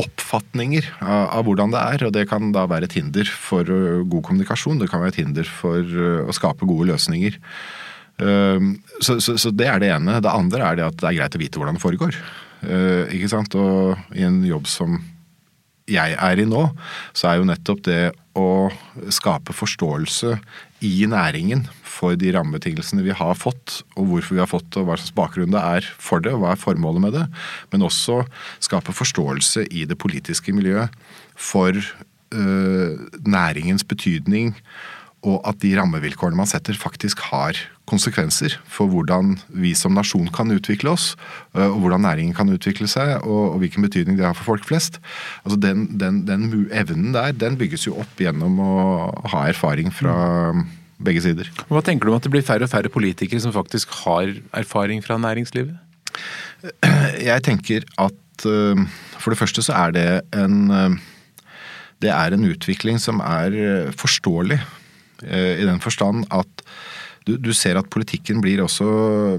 oppfatninger av, av, hvordan det er. Og det kan da være et hinder for eh, god kommunikasjon. Det kan være et hinder for eh, å skape gode løsninger. Ehm, så, så, så, det er det ene. Det andre er det at det er greit å vite hvordan det foregår. Ehm, ikke sant? Og i en jobb som jeg er i nå, så er jo nettopp det å skape forståelse i næringen for de rammebetingelsene vi har fått, og hvorfor vi har fått og hva slags bakgrunn det er for det, og hva er formålet med det. Men også skape forståelse i det politiske miljøet for øh, næringens betydning og at de rammevilkårene man setter, faktisk har konsekvenser for hvordan vi som nasjon kan utvikle oss, og hvordan næringen kan utvikle seg, og, hvilken betydning det har for folk flest. Altså den, den, den, evnen der, den bygges jo opp gjennom å ha erfaring fra begge sider. Hva tenker du om at det blir færre og færre politikere som faktisk har erfaring fra næringslivet? Jeg tenker at for det første så er det en det er en utvikling som er forståelig I den forstand at du, du, ser at politikken blir også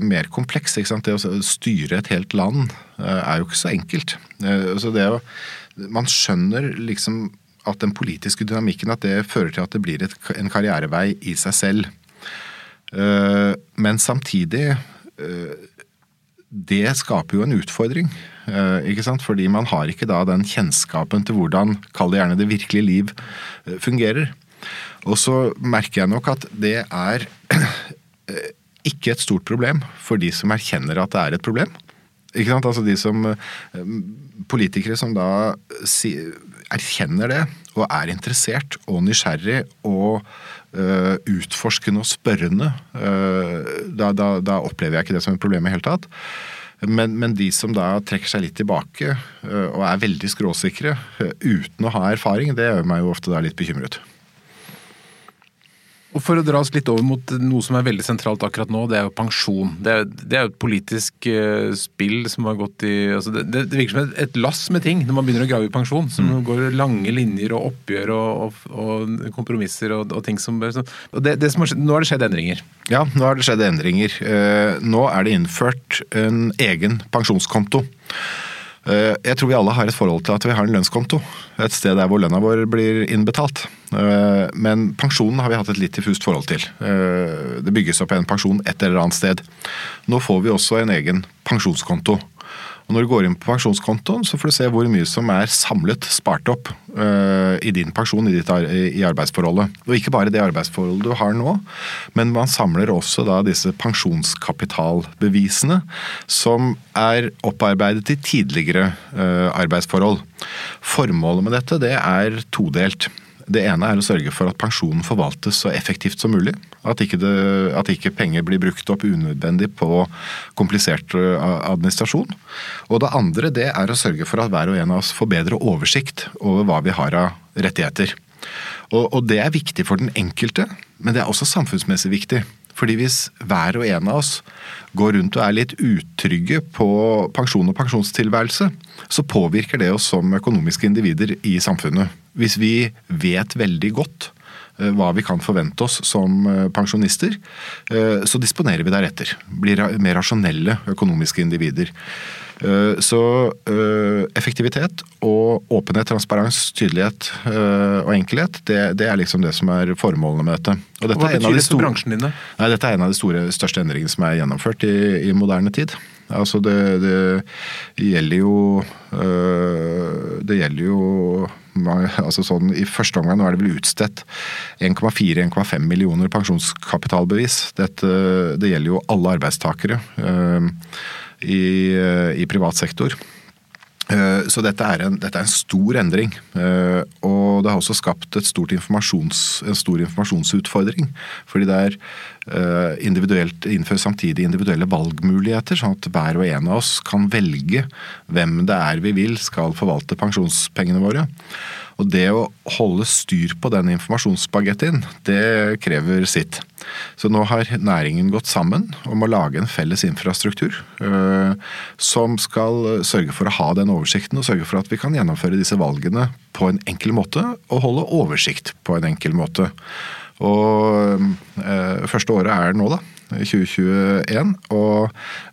mer kompleks. Det å styre et helt land eh, er jo ikke så enkelt. Eh, så det å, man skjønner liksom at den politiske dynamikken at det fører til at det blir et, en karrierevei i seg selv. Men samtidig Det skaper jo en utfordring. Fordi man har ikke da den kjennskapen til hvordan, kall det gjerne det virkelige liv, fungerer. Og så merker jeg nok at det er ikke et stort problem for de som erkjenner at det er et problem. Ikke sant? Altså de som eh, Politikere som da erkjenner det, og er interessert og nysgjerrig og uh, utforskende og spørrende, uh, da, da, da, opplever jeg ikke det som et problem i hele tatt. Men, men, de som da trekker seg litt tilbake uh, og er veldig skråsikre uten å ha erfaring, det gjør meg jo ofte da litt bekymret. Og For å dra oss litt over mot noe som er veldig sentralt akkurat nå, det er jo pensjon. Det er, det er jo et politisk uh, spill som har gått i altså det, det, virker som et, et, lass med ting når man begynner å grave i pensjon. Som mm. går lange linjer og oppgjør og, og, og kompromisser og, og, ting som så, og det, som har, Nå har det skjedd endringer? Ja, nå har det skjedd endringer. Uh, nå er det innført en egen pensjonskonto. Eh, jeg tror vi alle har et forhold til at vi har en lønnskonto. Et sted der hvor lønna vår blir innbetalt. Eh, men pensjonen har vi hatt et litt diffust forhold til. Eh, det bygges opp en pensjon et eller annet sted. Nå får vi også en egen pensjonskonto. Og Når du går inn på pensjonskontoen, så får du se hvor mye som er samlet spart opp uh, i din pensjon i, ditt, i, arbeidsforholdet. Og ikke bare det arbeidsforholdet du har nå, men man samler også da disse pensjonskapitalbevisene som er opparbeidet i tidligere uh, arbeidsforhold. Formålet med dette det er todelt. Det ene er å sørge for at pensjonen forvaltes så effektivt som mulig. At ikke, det, at ikke penger blir brukt opp unødvendig på komplisert administrasjon. Og det andre det er å sørge for at hver og en av oss får bedre oversikt over hva vi har av rettigheter. Og, og det er viktig for den enkelte, men det er også samfunnsmessig viktig. Fordi hvis hver og en av oss går rundt og er litt utrygge på pensjon og pensjonstilværelse, så påvirker det oss som økonomiske individer i samfunnet. Hvis vi vet veldig godt eh, hva vi kan forvente oss som eh, pensjonister, eh, så disponerer vi deretter. Blir mer rasjonelle økonomiske individer. Eh, så eh, effektivitet og åpenhet, transparens, tydelighet eh, og enkelhet, det, det, er liksom det som er formålene med dette. Og dette Hva betyr det for bransjen din? Nei, dette er en av de store, største endringene som er gjennomført i, i moderne tid. Altså det, det, gjelder jo Det gjelder jo altså sånn, I første omgang nå er det vel utstedt 1,4-1,5 millioner pensjonskapitalbevis. Dette, det gjelder jo alle arbeidstakere i, eh, i privat sektor. Eh, så dette er, en, dette er, en, stor endring. Eh, og det har også skapt en stor informasjonsutfordring. Fordi det er individuelt, innført samtidig individuelle valgmuligheter, sånn at hver og en av oss kan velge hvem det er vi vil skal forvalte pensjonspengene våre. Og det å holde styr på den informasjonsbagettien, det krever sitt. Så nå har næringen gått sammen om å lage en felles infrastruktur øh, som skal sørge for å ha den oversikten og sørge for at vi kan gjennomføre disse valgene på en enkel måte og holde oversikt på en enkel måte. Og øh, første året er nå, da. 2021. Og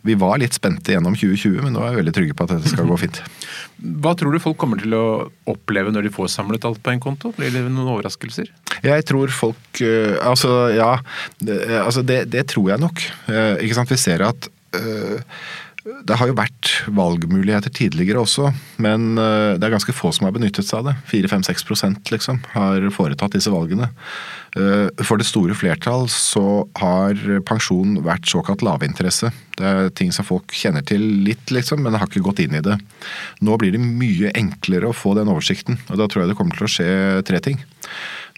vi var litt spente gjennom 2020, men nå er vi veldig trygge på at dette skal gå fint. Hva tror du folk kommer til å oppleve når de får samlet alt på en konto? Blir det noen overraskelser? Jeg tror folk eh, Altså, ja. Det, altså det, det tror jeg nok. Eh, ikke sant? Vi ser at det har jo vært valgmuligheter tidligere også, men det er ganske få som har benyttet seg av det. 4-5-6% liksom har foretatt disse valgene. Eh, for det store flertall så har pensjon vært såkalt lavinteresse. Det er ting som folk kjenner til litt, liksom, men har ikke gått inn i det. Nå blir det mye enklere å få den oversikten, og da tror jeg det kommer til å skje tre ting.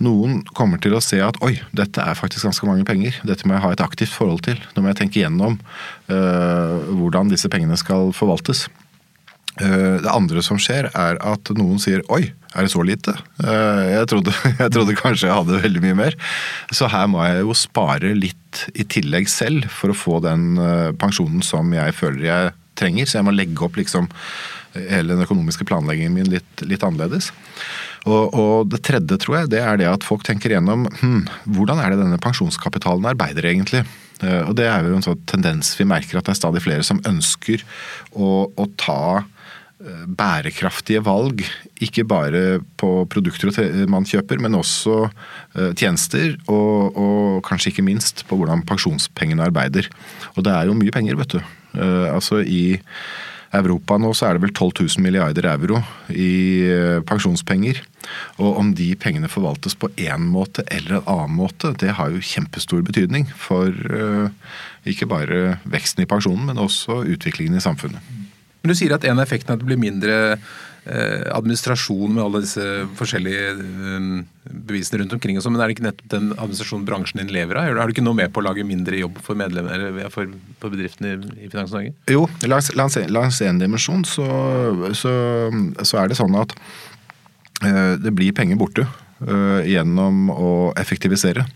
Noen kommer til å se at oi, dette er faktisk ganske mange penger. Dette må jeg ha et aktivt forhold til. Nå må jeg tenke gjennom uh, hvordan disse pengene skal forvaltes. Uh, det andre som skjer, er at noen sier oi, er det så lite? Eh, jeg trodde, jeg trodde, kanskje jeg hadde veldig mye mer. Så her må jeg jo spare litt i tillegg selv for å få den eh, pensjonen som jeg føler jeg trenger. Så jeg må legge opp liksom hele den økonomiske planleggingen min litt, litt annerledes. Og, og, det tredje, tror jeg, det er det at folk tenker gjennom hm, hvordan er det denne pensjonskapitalen arbeider egentlig? Eh, og det er jo en sånn tendens vi merker at det er stadig flere som ønsker å, å ta Eh, bærekraftige valg. Ikke bare på produkter man kjøper, men også eh, tjenester. Og, og, kanskje ikke minst på hvordan pensjonspengene arbeider. Og det er jo mye penger, vet du. Altså i Europa nå så er det vel 12 000 milliarder euro i pensjonspenger. Og om de pengene forvaltes på én måte eller en annen måte, det har jo kjempestor betydning for ikke bare veksten i pensjonen, men også utviklingen i samfunnet. Men du sier at en av effektene er at det blir mindre eh, administrasjon med alle disse forskjellige eh, bevisene rundt omkring. Og så, men er det ikke nettopp den administrasjonen bransjen din lever av? Er du ikke noe med på å lage mindre jobb for, eller for, for bedriftene i, i Finans Norge? Jo, langs, langs, en dimensjon så, så, så, er det sånn at uh, det blir penger borte uh, gjennom å effektivisere.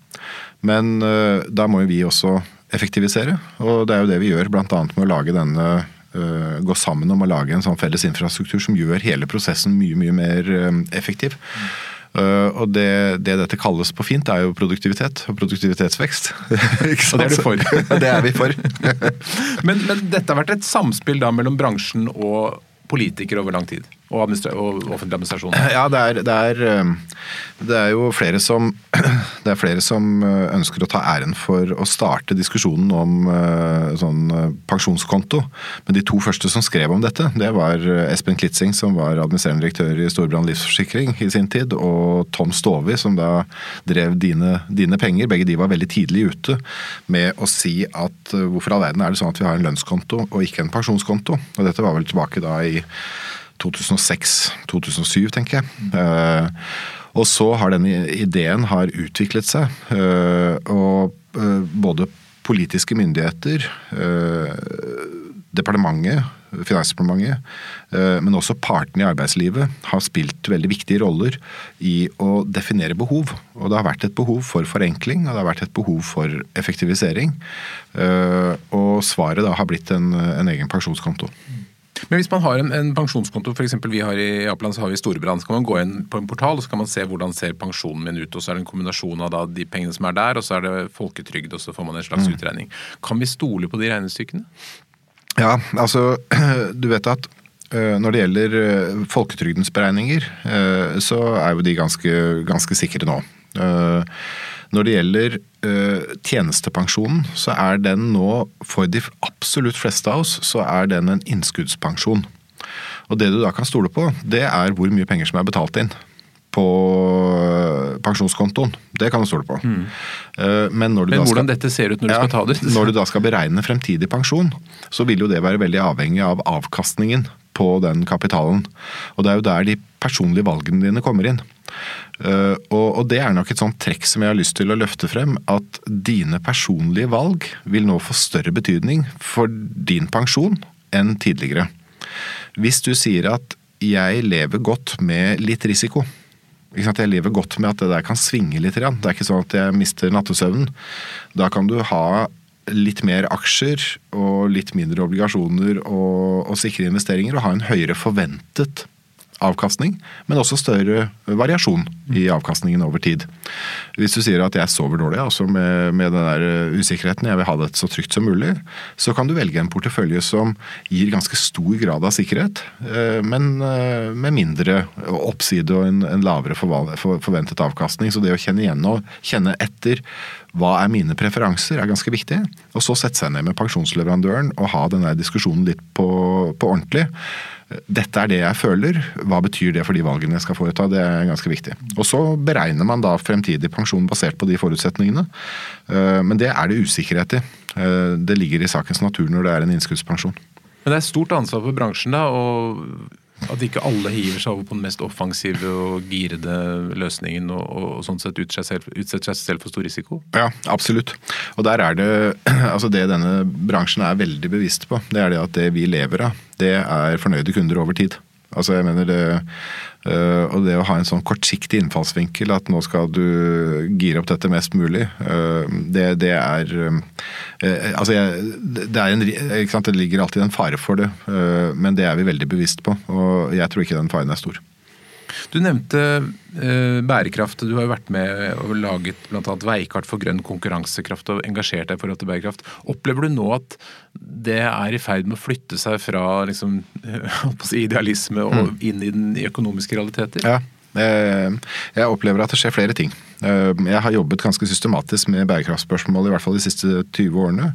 Men uh, da må jo vi også effektivisere, og det er jo det vi gjør bl.a. med å lage denne gå sammen om å lage en sånn felles infrastruktur som gjør hele prosessen mye mye mer uh, effektiv. Uh, og det, det, dette kalles på fint, er jo produktivitet og produktivitetsvekst. og det er du for? det er vi for. men, men, dette har vært et samspill da mellom bransjen og politikere over lang tid? Og, og offentlig administrasjon? Ja, det er, det, er, um, det er, jo flere som, er flere som uh, ønsker å ta æren for å starte diskusjonen om uh, sånn uh, pensjonskonto. Men de to første som skrev om dette, det var Espen Klitzing, som var administrerende direktør i Storbrann livsforsikring i sin tid, og Tom Stovi, som da drev dine, dine, penger. Begge de var veldig tidlig ute med å si at hvorfor all verden er det sånn at vi har en lønnskonto og ikke en pensjonskonto? Og dette var vel tilbake da i 2006-2007, tenker jeg. Eh, og så har denne ideen har utviklet seg. Eh, og eh, både politiske myndigheter, departementet Finansdepartementet, men også partene i arbeidslivet har spilt veldig viktige roller i å definere behov. Og det har vært et behov for forenkling, og det har vært et behov for effektivisering. Og svaret da har blitt en, en egen pensjonskonto. Men hvis man har en, en pensjonskonto, f.eks. vi har i Japan så har vi Storebrand, så kan man gå inn på en portal og så kan man se hvordan ser pensjonen min ut. og Så er det en kombinasjon av da, de pengene som er der, og så er det folketrygd, og så får man en slags mm. utregning. Kan vi stole på de regnestykkene? Ja, altså du vet at når det gjelder folketrygdens beregninger, så er jo de ganske, ganske sikre nå. Når det gjelder ø, tjenestepensjonen, så er den nå, for de absolutt fleste av oss, så er den en innskuddspensjon. Og det du da kan stole på, det er hvor mye penger som er betalt inn på eh, pensjonskontoen. Det kan du stole på. Mm. Men, Men hvordan skal, dette ser ut når du ja, skal ta det? når du da skal beregne fremtidig pensjon, så vil jo det være veldig avhengig av avkastningen på den kapitalen. Og det er jo der de personlige valgene dine kommer inn. Og, og, det er nok et sånt trekk som jeg har lyst til å løfte frem. At dine personlige valg vil nå få større betydning for din pensjon enn tidligere. Hvis du sier at 'jeg lever godt med litt risiko', jeg lever godt med at det der kan svinge litt. Det er ikke sånn at jeg mister nattesøvnen. Da kan du ha litt mer aksjer og litt mindre obligasjoner og, og sikre investeringer og ha en høyere forventet avkastning, men også større variasjon i avkastningen over tid. Hvis du sier at jeg sover dårlig, altså med, med den der eh, usikkerheten, jeg vil ha det så trygt som mulig, så kan du velge en portefølje som gir ganske stor grad av sikkerhet, eh, men eh, med mindre oppside og en, en lavere forventet avkastning. Så det å kjenne igjen og kjenne etter hva er mine preferanser, er ganske viktig. Og så sette seg ned med pensjonsleverandøren og ha denne diskusjonen litt på, på ordentlig dette er det jeg føler, hva betyr det for de valgene jeg skal foreta? Det er ganske viktig. Og så beregner man da fremtidig pensjon basert på de forutsetningene. Eh, men det er det usikkerhet i. Eh, det ligger i sakens natur når det er en innskuddspensjon. Men det er stort ansvar for bransjen da, og at ikke alle hiver seg over på den mest offensive og girede løsningen og, og sånn sett utsetter seg selv for stor risiko? Ja, absolutt. Og der er det altså det denne bransjen er veldig bevisst på, det er det at det vi lever av, det er fornøyde kunder over tid. Altså jeg mener det og det å ha en sånn kortsiktig innfallsvinkel, at nå skal du gire opp dette mest mulig, uh, det, det, er uh, Altså, det, er en, det ligger alltid en fare for det, men det er vi veldig bevisst på. Og jeg tror ikke den faren er stor. Du nevnte eh, bærekraft. Du har jo vært med og laget bl.a. veikart for grønn konkurransekraft og engasjert deg i forhold til bærekraft. Opplever du nå at det er i ferd med å flytte seg fra liksom, idealisme og mm. inn i den økonomiske realiteter? Ja. Jeg opplever at det skjer flere ting. Eh, jeg har jobbet ganske systematisk med bærekraftspørsmål i hvert fall de siste 20 årene.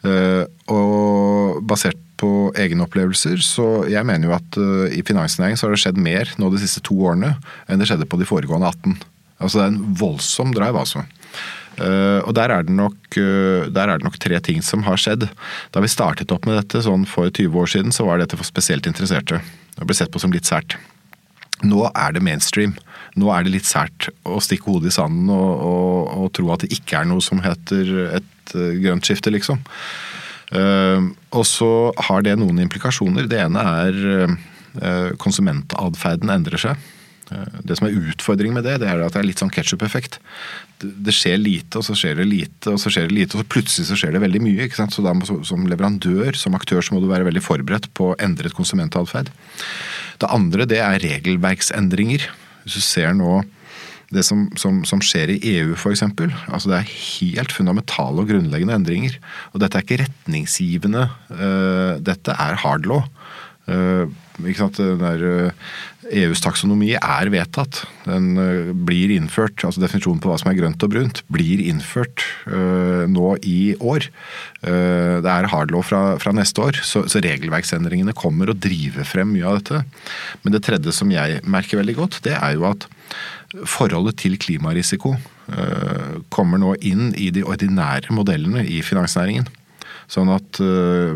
Eh, og basert på egne opplevelser, så jeg mener jo at uh, i finansnæringen så har det skjedd mer nå de siste to årene enn det skjedde på de foregående 18. Altså det er en voldsom drive, altså. Uh, og der er, nok, uh, der er, det nok, tre ting som har skjedd. Da vi startet opp med dette sånn for 20 år siden, så var dette for spesielt interesserte. Det ble sett på som litt sært. Nå er det mainstream. Nå er det litt sært å stikke hodet i sanden og, og, og tro at det ikke er noe som heter et grønt skifte, liksom. Ehm, og så har det noen implikasjoner. Det ene er konsumentadferden konsumentatferden endrer seg. Eh, det som er utfordringen med det, det er at det er litt sånn ketsjup-effekt. Det skjer lite, og så skjer det lite, og så skjer det lite, og så plutselig så skjer det veldig mye. ikke sant? Så da som leverandør, som aktør, så må du være veldig forberedt på endret konsumentatferd. Det andre det er regelverksendringer. Hvis du ser nå det som, som, som, skjer i EU f.eks. Altså det er helt fundamentale og grunnleggende endringer. Og dette er ikke retningsgivende. Uh, dette er hard law. Uh, ikke sant? Der, uh, EUs taksonomi er vedtatt. Den blir innført. altså Definisjonen på hva som er grønt og brunt, blir innført nå i år. det er hardlaw fra, fra neste år, så, så regelverksendringene kommer og driver frem mye av dette. Men det tredje som jeg merker veldig godt, det er jo at Forholdet til klimarisiko uh, kommer nå inn i de ordinære modellene i finansnæringen. Sånn at eh,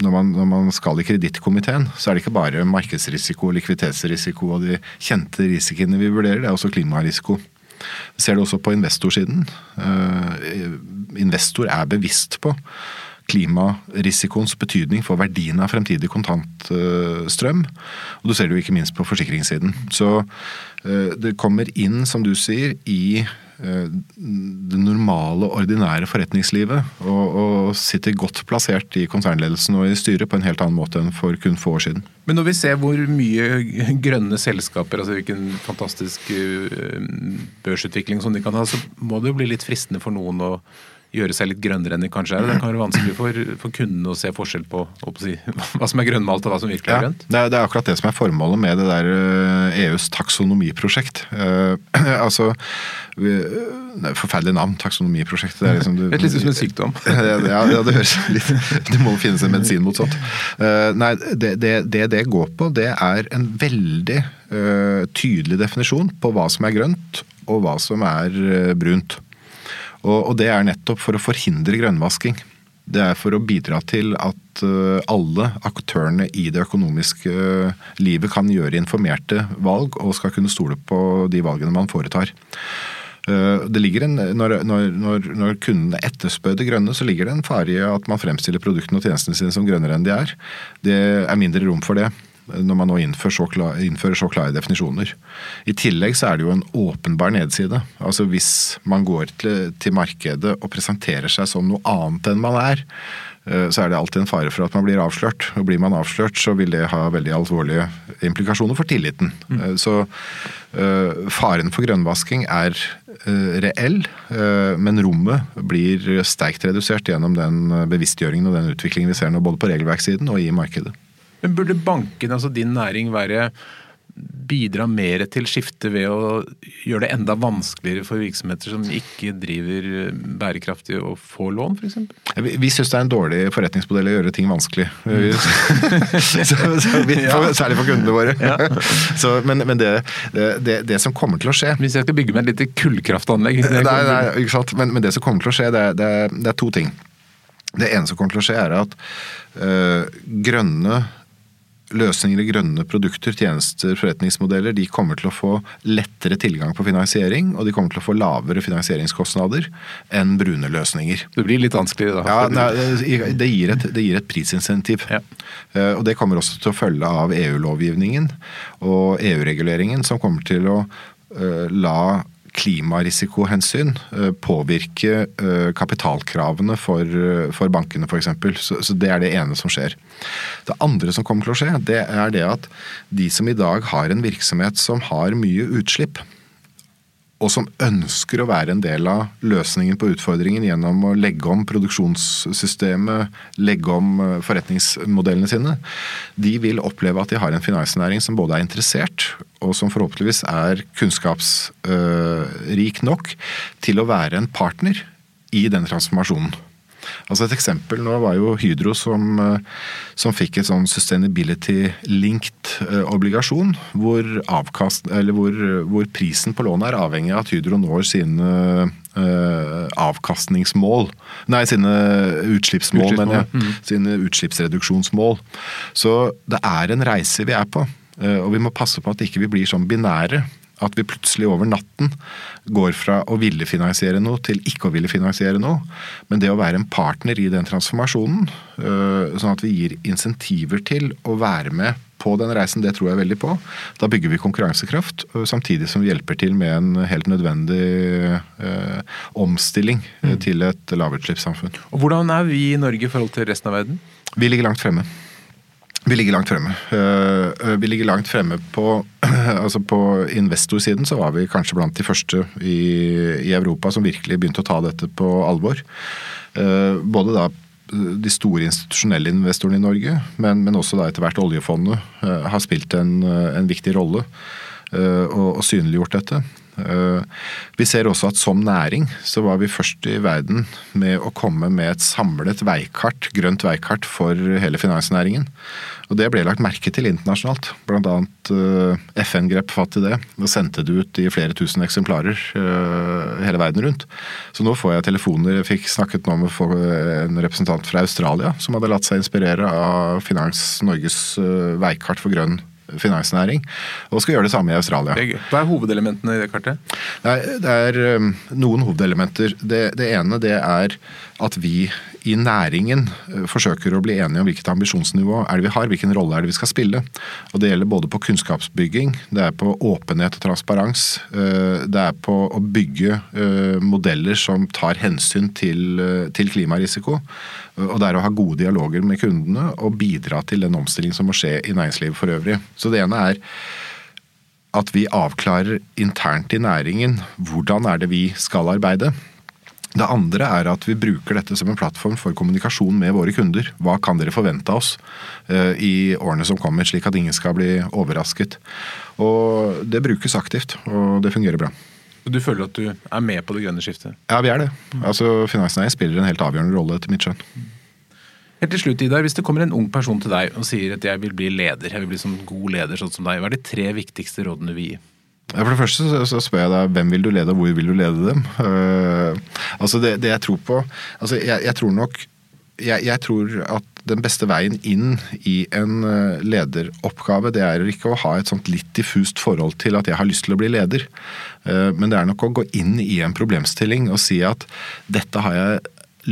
når man, når man skal i kredittkomiteen, så er det ikke bare markedsrisiko, likviditetsrisiko og de kjente risikoene vi vurderer, det er også klimarisiko. Vi ser det også på investorsiden. Eh, investor er bevisst på klimarisikoens betydning for verdien av fremtidig kontantstrøm. Og du ser det jo ikke minst på forsikringssiden. Så det kommer inn, som du sier, i det normale, ordinære forretningslivet. Og, og, sitter godt plassert i konsernledelsen og i styret på en helt annen måte enn for kun få år siden. Men når vi ser hvor mye grønne selskaper, altså hvilken fantastisk børsutvikling som de kan ha, så må det jo bli litt fristende for noen å gjøre seg litt grønnere enn de kanskje er. Det kan være vanskelig for, for kundene å se forskjell på si, hva som er grønnmalt og hva som virkelig er grønt. Ja, det, er, det, er, akkurat det som er formålet med det der EUs eh, e taksonomiprosjekt. Uh, altså er Forferdelig navn, taksonomiprosjektet. Det er liksom, det, litt som en sykdom. ja, ja, det høres litt Det må finnes en medisin mot sånt. Uh, nei, det, det, det, det går på, det er en veldig uh, tydelig definisjon på hva som er grønt og hva som er brunt. Og, og det er nettopp for å forhindre grønnvasking. Det er for å bidra til at uh, alle aktørene i det økonomiske uh, livet kan gjøre informerte valg og skal kunne stole på de valgene man foretar. Uh, det ligger en, når, når, når, kundene etterspør det grønne, så ligger det en fare i at man fremstiller produktene og tjenestene sine som grønnere enn de er. Det er mindre rom for det når man nå innfører så, klare, innfører så klare definisjoner. I tillegg så er det jo en åpenbar nedside. Altså Hvis man går til, til markedet og presenterer seg som noe annet enn man er, eh, så er det alltid en fare for at man blir avslørt. Og blir man avslørt, så vil det ha veldig alvorlige implikasjoner for tilliten. Mm. Eh, så uh, faren for grønnvasking er reell, men rommet blir sterkt redusert gjennom den bevisstgjøringen og den utviklingen vi ser nå både på regelverkssiden og i markedet. Men burde bankene, altså din næring, være bidra mer til skiftet ved å gjøre det enda vanskeligere for virksomheter som ikke driver bærekraftig å få lån, f.eks.? Vi, vi syns det er en dårlig forretningsmodell å gjøre ting vanskelig. Mm. så, så vi, ja. Særlig for kundene våre. Ja. så, men, men det, det, det, som kommer til å skje Hvis jeg skal bygge meg et lite kullkraftanlegg Nei, nei, ikke sant. Men, men, det som kommer til å skje, det, det, det er to ting. Det ene som kommer til å skje, er at øh, grønne løsninger i grønne produkter, tjenester, forretningsmodeller, de kommer til å få lettere tilgang på finansiering, og de kommer til å få lavere finansieringskostnader enn brune løsninger. Det blir litt vanskeligere da? Ja, nei, det, gir et, det, gir et, prisinsentiv. Ja. Eh, og det kommer også til å følge av EU-lovgivningen og EU-reguleringen, som kommer til å uh, la klimarisikohensyn eh, påvirke eh, kapitalkravene for, eh, for bankene f.eks. Så, så det er det ene som skjer. Det andre som kommer til å skje, det er det at de som i dag har en virksomhet som har mye utslipp, og som ønsker å være en del av løsningen på utfordringen gjennom å legge om produksjonssystemet, legge om eh, forretningsmodellene sine, de vil oppleve at de har en finansnæring som både er interessert, og som forhåpentligvis er kunnskapsrik nok til å være en partner i den transformasjonen. Altså Et eksempel nå var jo Hydro som, eh, som fikk et sånn sustainability-linked eh, obligasjon, hvor, avkast, hvor, hvor, prisen på lånet er avhengig av at Hydro når sine uh, avkastningsmål. Nei, sine utslippsmål, mener jeg. Mm. Sine utslippsreduksjonsmål. Så det er en reise vi er på. Og vi må passe på at ikke vi ikke blir sånn binære at vi plutselig over natten går fra å ville finansiere noe til ikke å ville finansiere noe. Men det å være en partner i den transformasjonen, øh, sånn at vi gir insentiver til å være med på den reisen, det tror jeg veldig på. Da bygger vi konkurransekraft, øh, samtidig som vi hjelper til med en helt nødvendig eh, omstilling mm. til et lavutslippssamfunn. Og Hvordan er vi i Norge i forhold til resten av verden? Vi ligger langt fremme. Vi ligger langt fremme. Eh, eh, vi ligger langt fremme på altså På investorsiden så var vi kanskje blant de første i, i Europa som virkelig begynte å ta dette på alvor. Eh, både da de store institusjonelle investorene i Norge, men, men også da etter hvert oljefondet har spilt en, en viktig rolle og, og synliggjort dette. Eh, vi ser også at som næring så var vi først i verden med å komme med et samlet veikart, grønt veikart for hele finansnæringen. Og Det ble lagt merke til internasjonalt. Blant annet FN grep fatt i det og sendte det ut i flere tusen eksemplarer eh, hele verden rundt. Så nå får jeg telefoner. Jeg fikk snakket nå med en representant fra Australia som hadde latt seg inspirere av Finans Norges veikart for grønn finansnæring, og skal gjøre det samme i Australia. Hva er hovedelementene i det kartet? Det er, det er um, noen hovedelementer. Det, det, ene det er at vi i næringen eh, forsøker å bli enige om hvilket ambisjonsnivå er det vi har, hvilken rolle er det vi skal spille. Og Det gjelder både på kunnskapsbygging, det er på åpenhet og transparens. Eh, det er på å bygge modeller som tar hensyn til, til klimarisiko. Og det er å ha gode dialoger med kundene og bidra til den omstilling som må skje i næringslivet for øvrig. Så det ene er at vi avklarer internt i næringen hvordan er det vi skal arbeide. Det andre er at vi bruker dette som en plattform for kommunikasjon med våre kunder. Hva kan dere forvente av oss uh, i årene som kommer, slik at ingen skal bli overrasket. Og Det brukes aktivt, og det fungerer bra. Du føler at du er med på det grønne skiftet? Ja, vi er det. Altså, Finansnæringen spiller en helt avgjørende rolle, etter mitt skjønn. Helt til slutt, Idar, Hvis det kommer en ung person til deg og sier at jeg vil bli leder, jeg vil bli som god leder sånn som deg, hva er de tre viktigste rådene du vil gi? For det første så, så spør jeg deg hvem vil du lede, og hvor vil du lede dem? Uh, altså det, det, jeg tror på altså jeg, jeg tror nok jeg, jeg, tror at den beste veien inn i en eh, lederoppgave, det er ikke å ha et sånt litt diffust forhold til at jeg har lyst til å bli leder. Uh, men det er nok å gå inn i en problemstilling og si at dette har jeg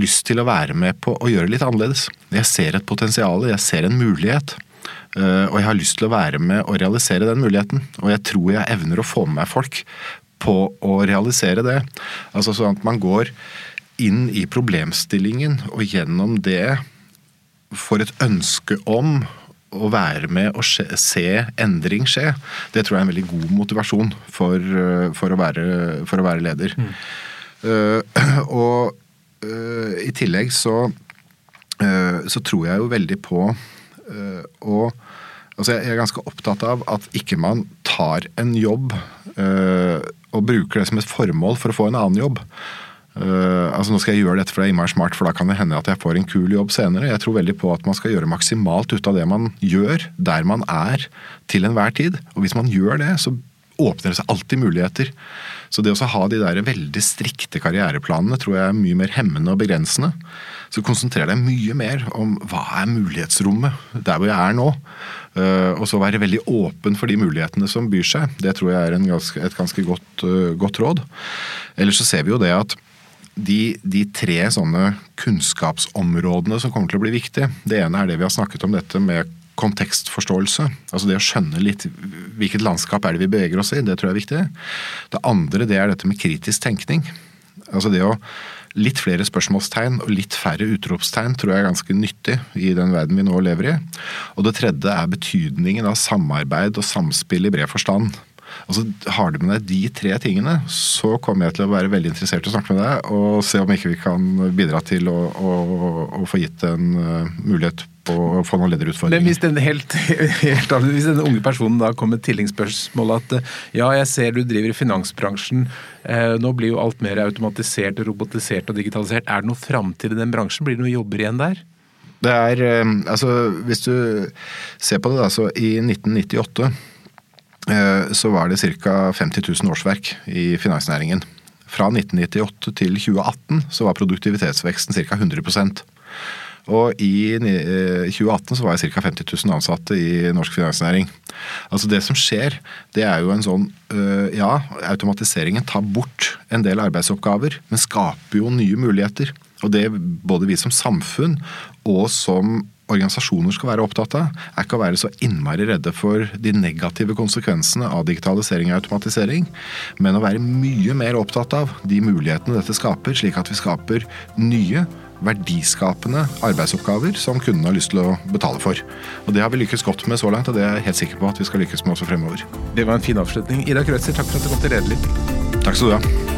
lyst til å være med på å gjøre litt annerledes. Jeg ser et potensial, jeg ser en mulighet. Eh, og jeg har lyst til å være med og realisere den muligheten. Og jeg tror jeg evner å få med meg folk på å realisere det. Altså sånn at man går inn i problemstillingen og gjennom det får et ønske om å være med og se endring skje. Det tror jeg er en veldig god motivasjon for, eh, for, å, være, for å, være, leder. Mm. Uh, og uh, i tillegg så, uh, så tror jeg jo veldig på og altså Jeg er ganske opptatt av at ikke man tar en jobb øh, og bruker det som et formål for å få en annen jobb. Uh, altså Nå skal jeg gjøre dette for det er innmari smart, for da kan det hende at jeg får en kul jobb senere. Jeg tror veldig på at man skal gjøre maksimalt ut av det man gjør, der man er til enhver tid. Og hvis man gjør det, så åpner det seg alltid muligheter. Så det å ha de der veldig strikte karriereplanene tror jeg er mye mer hemmende og begrensende. Så konsentrer deg mye mer om hva er mulighetsrommet der hvor jeg er nå. Eh, og så være veldig åpen for de mulighetene som byr seg. Det tror jeg er ganske, et ganske godt, eh, godt råd. Ellers så ser vi jo det at de, de, tre sånne kunnskapsområdene som kommer til å bli viktige. Det ene er det vi har snakket om dette med kontekstforståelse. Altså det å skjønne litt hvilket landskap er det vi beveger oss i. Det tror jeg er viktig. Det andre det er dette med kritisk tenkning. Altså det å Litt flere spørsmålstegn og litt færre utropstegn tror jeg er ganske nyttig i den verden vi nå lever i. Og det tredje er betydningen av samarbeid og samspill i bred forstand. Altså, Har du med deg de tre tingene, så kommer jeg til å være veldig interessert i å snakke med deg og se om ikke vi kan bidra til å, å, å få gitt en uh, mulighet å få noen lederutfordringer. Men hvis den, helt, helt, hvis den unge personen da kommer med tilleggsspørsmål at ja, jeg ser du driver i finansbransjen, eh, nå blir jo alt mer automatisert, robotisert og digitalisert. Er det noe framtid i den bransjen? Blir det noen jobber igjen der? Det er, eh, altså Hvis du ser på det, da, så i 1998 eh, så var det ca. 50 000 årsverk i finansnæringen. Fra 1998 til 2018 så var produktivitetsveksten ca. 100 og i 2018 eh, så var jeg ca. 50 000 ansatte i norsk finansnæring. Altså Det som skjer, det er jo en sånn eh, Ja, automatiseringen tar bort en del arbeidsoppgaver, men skaper jo nye muligheter. Og det både vi som samfunn og som organisasjoner skal være opptatt av, er ikke å være så innmari redde for de negative konsekvensene av digitalisering og automatisering, men å være mye mer opptatt av de mulighetene dette skaper, slik at vi skaper nye verdiskapende arbeidsoppgaver som kundene har lyst til å betale for. Og Det har vi lykkes godt med så langt, og det er jeg helt sikker på at vi skal lykkes med også fremover. Det var en fin avslutning. Ida Krøtzer, takk for at du kom til Redelig. Takk skal du ha.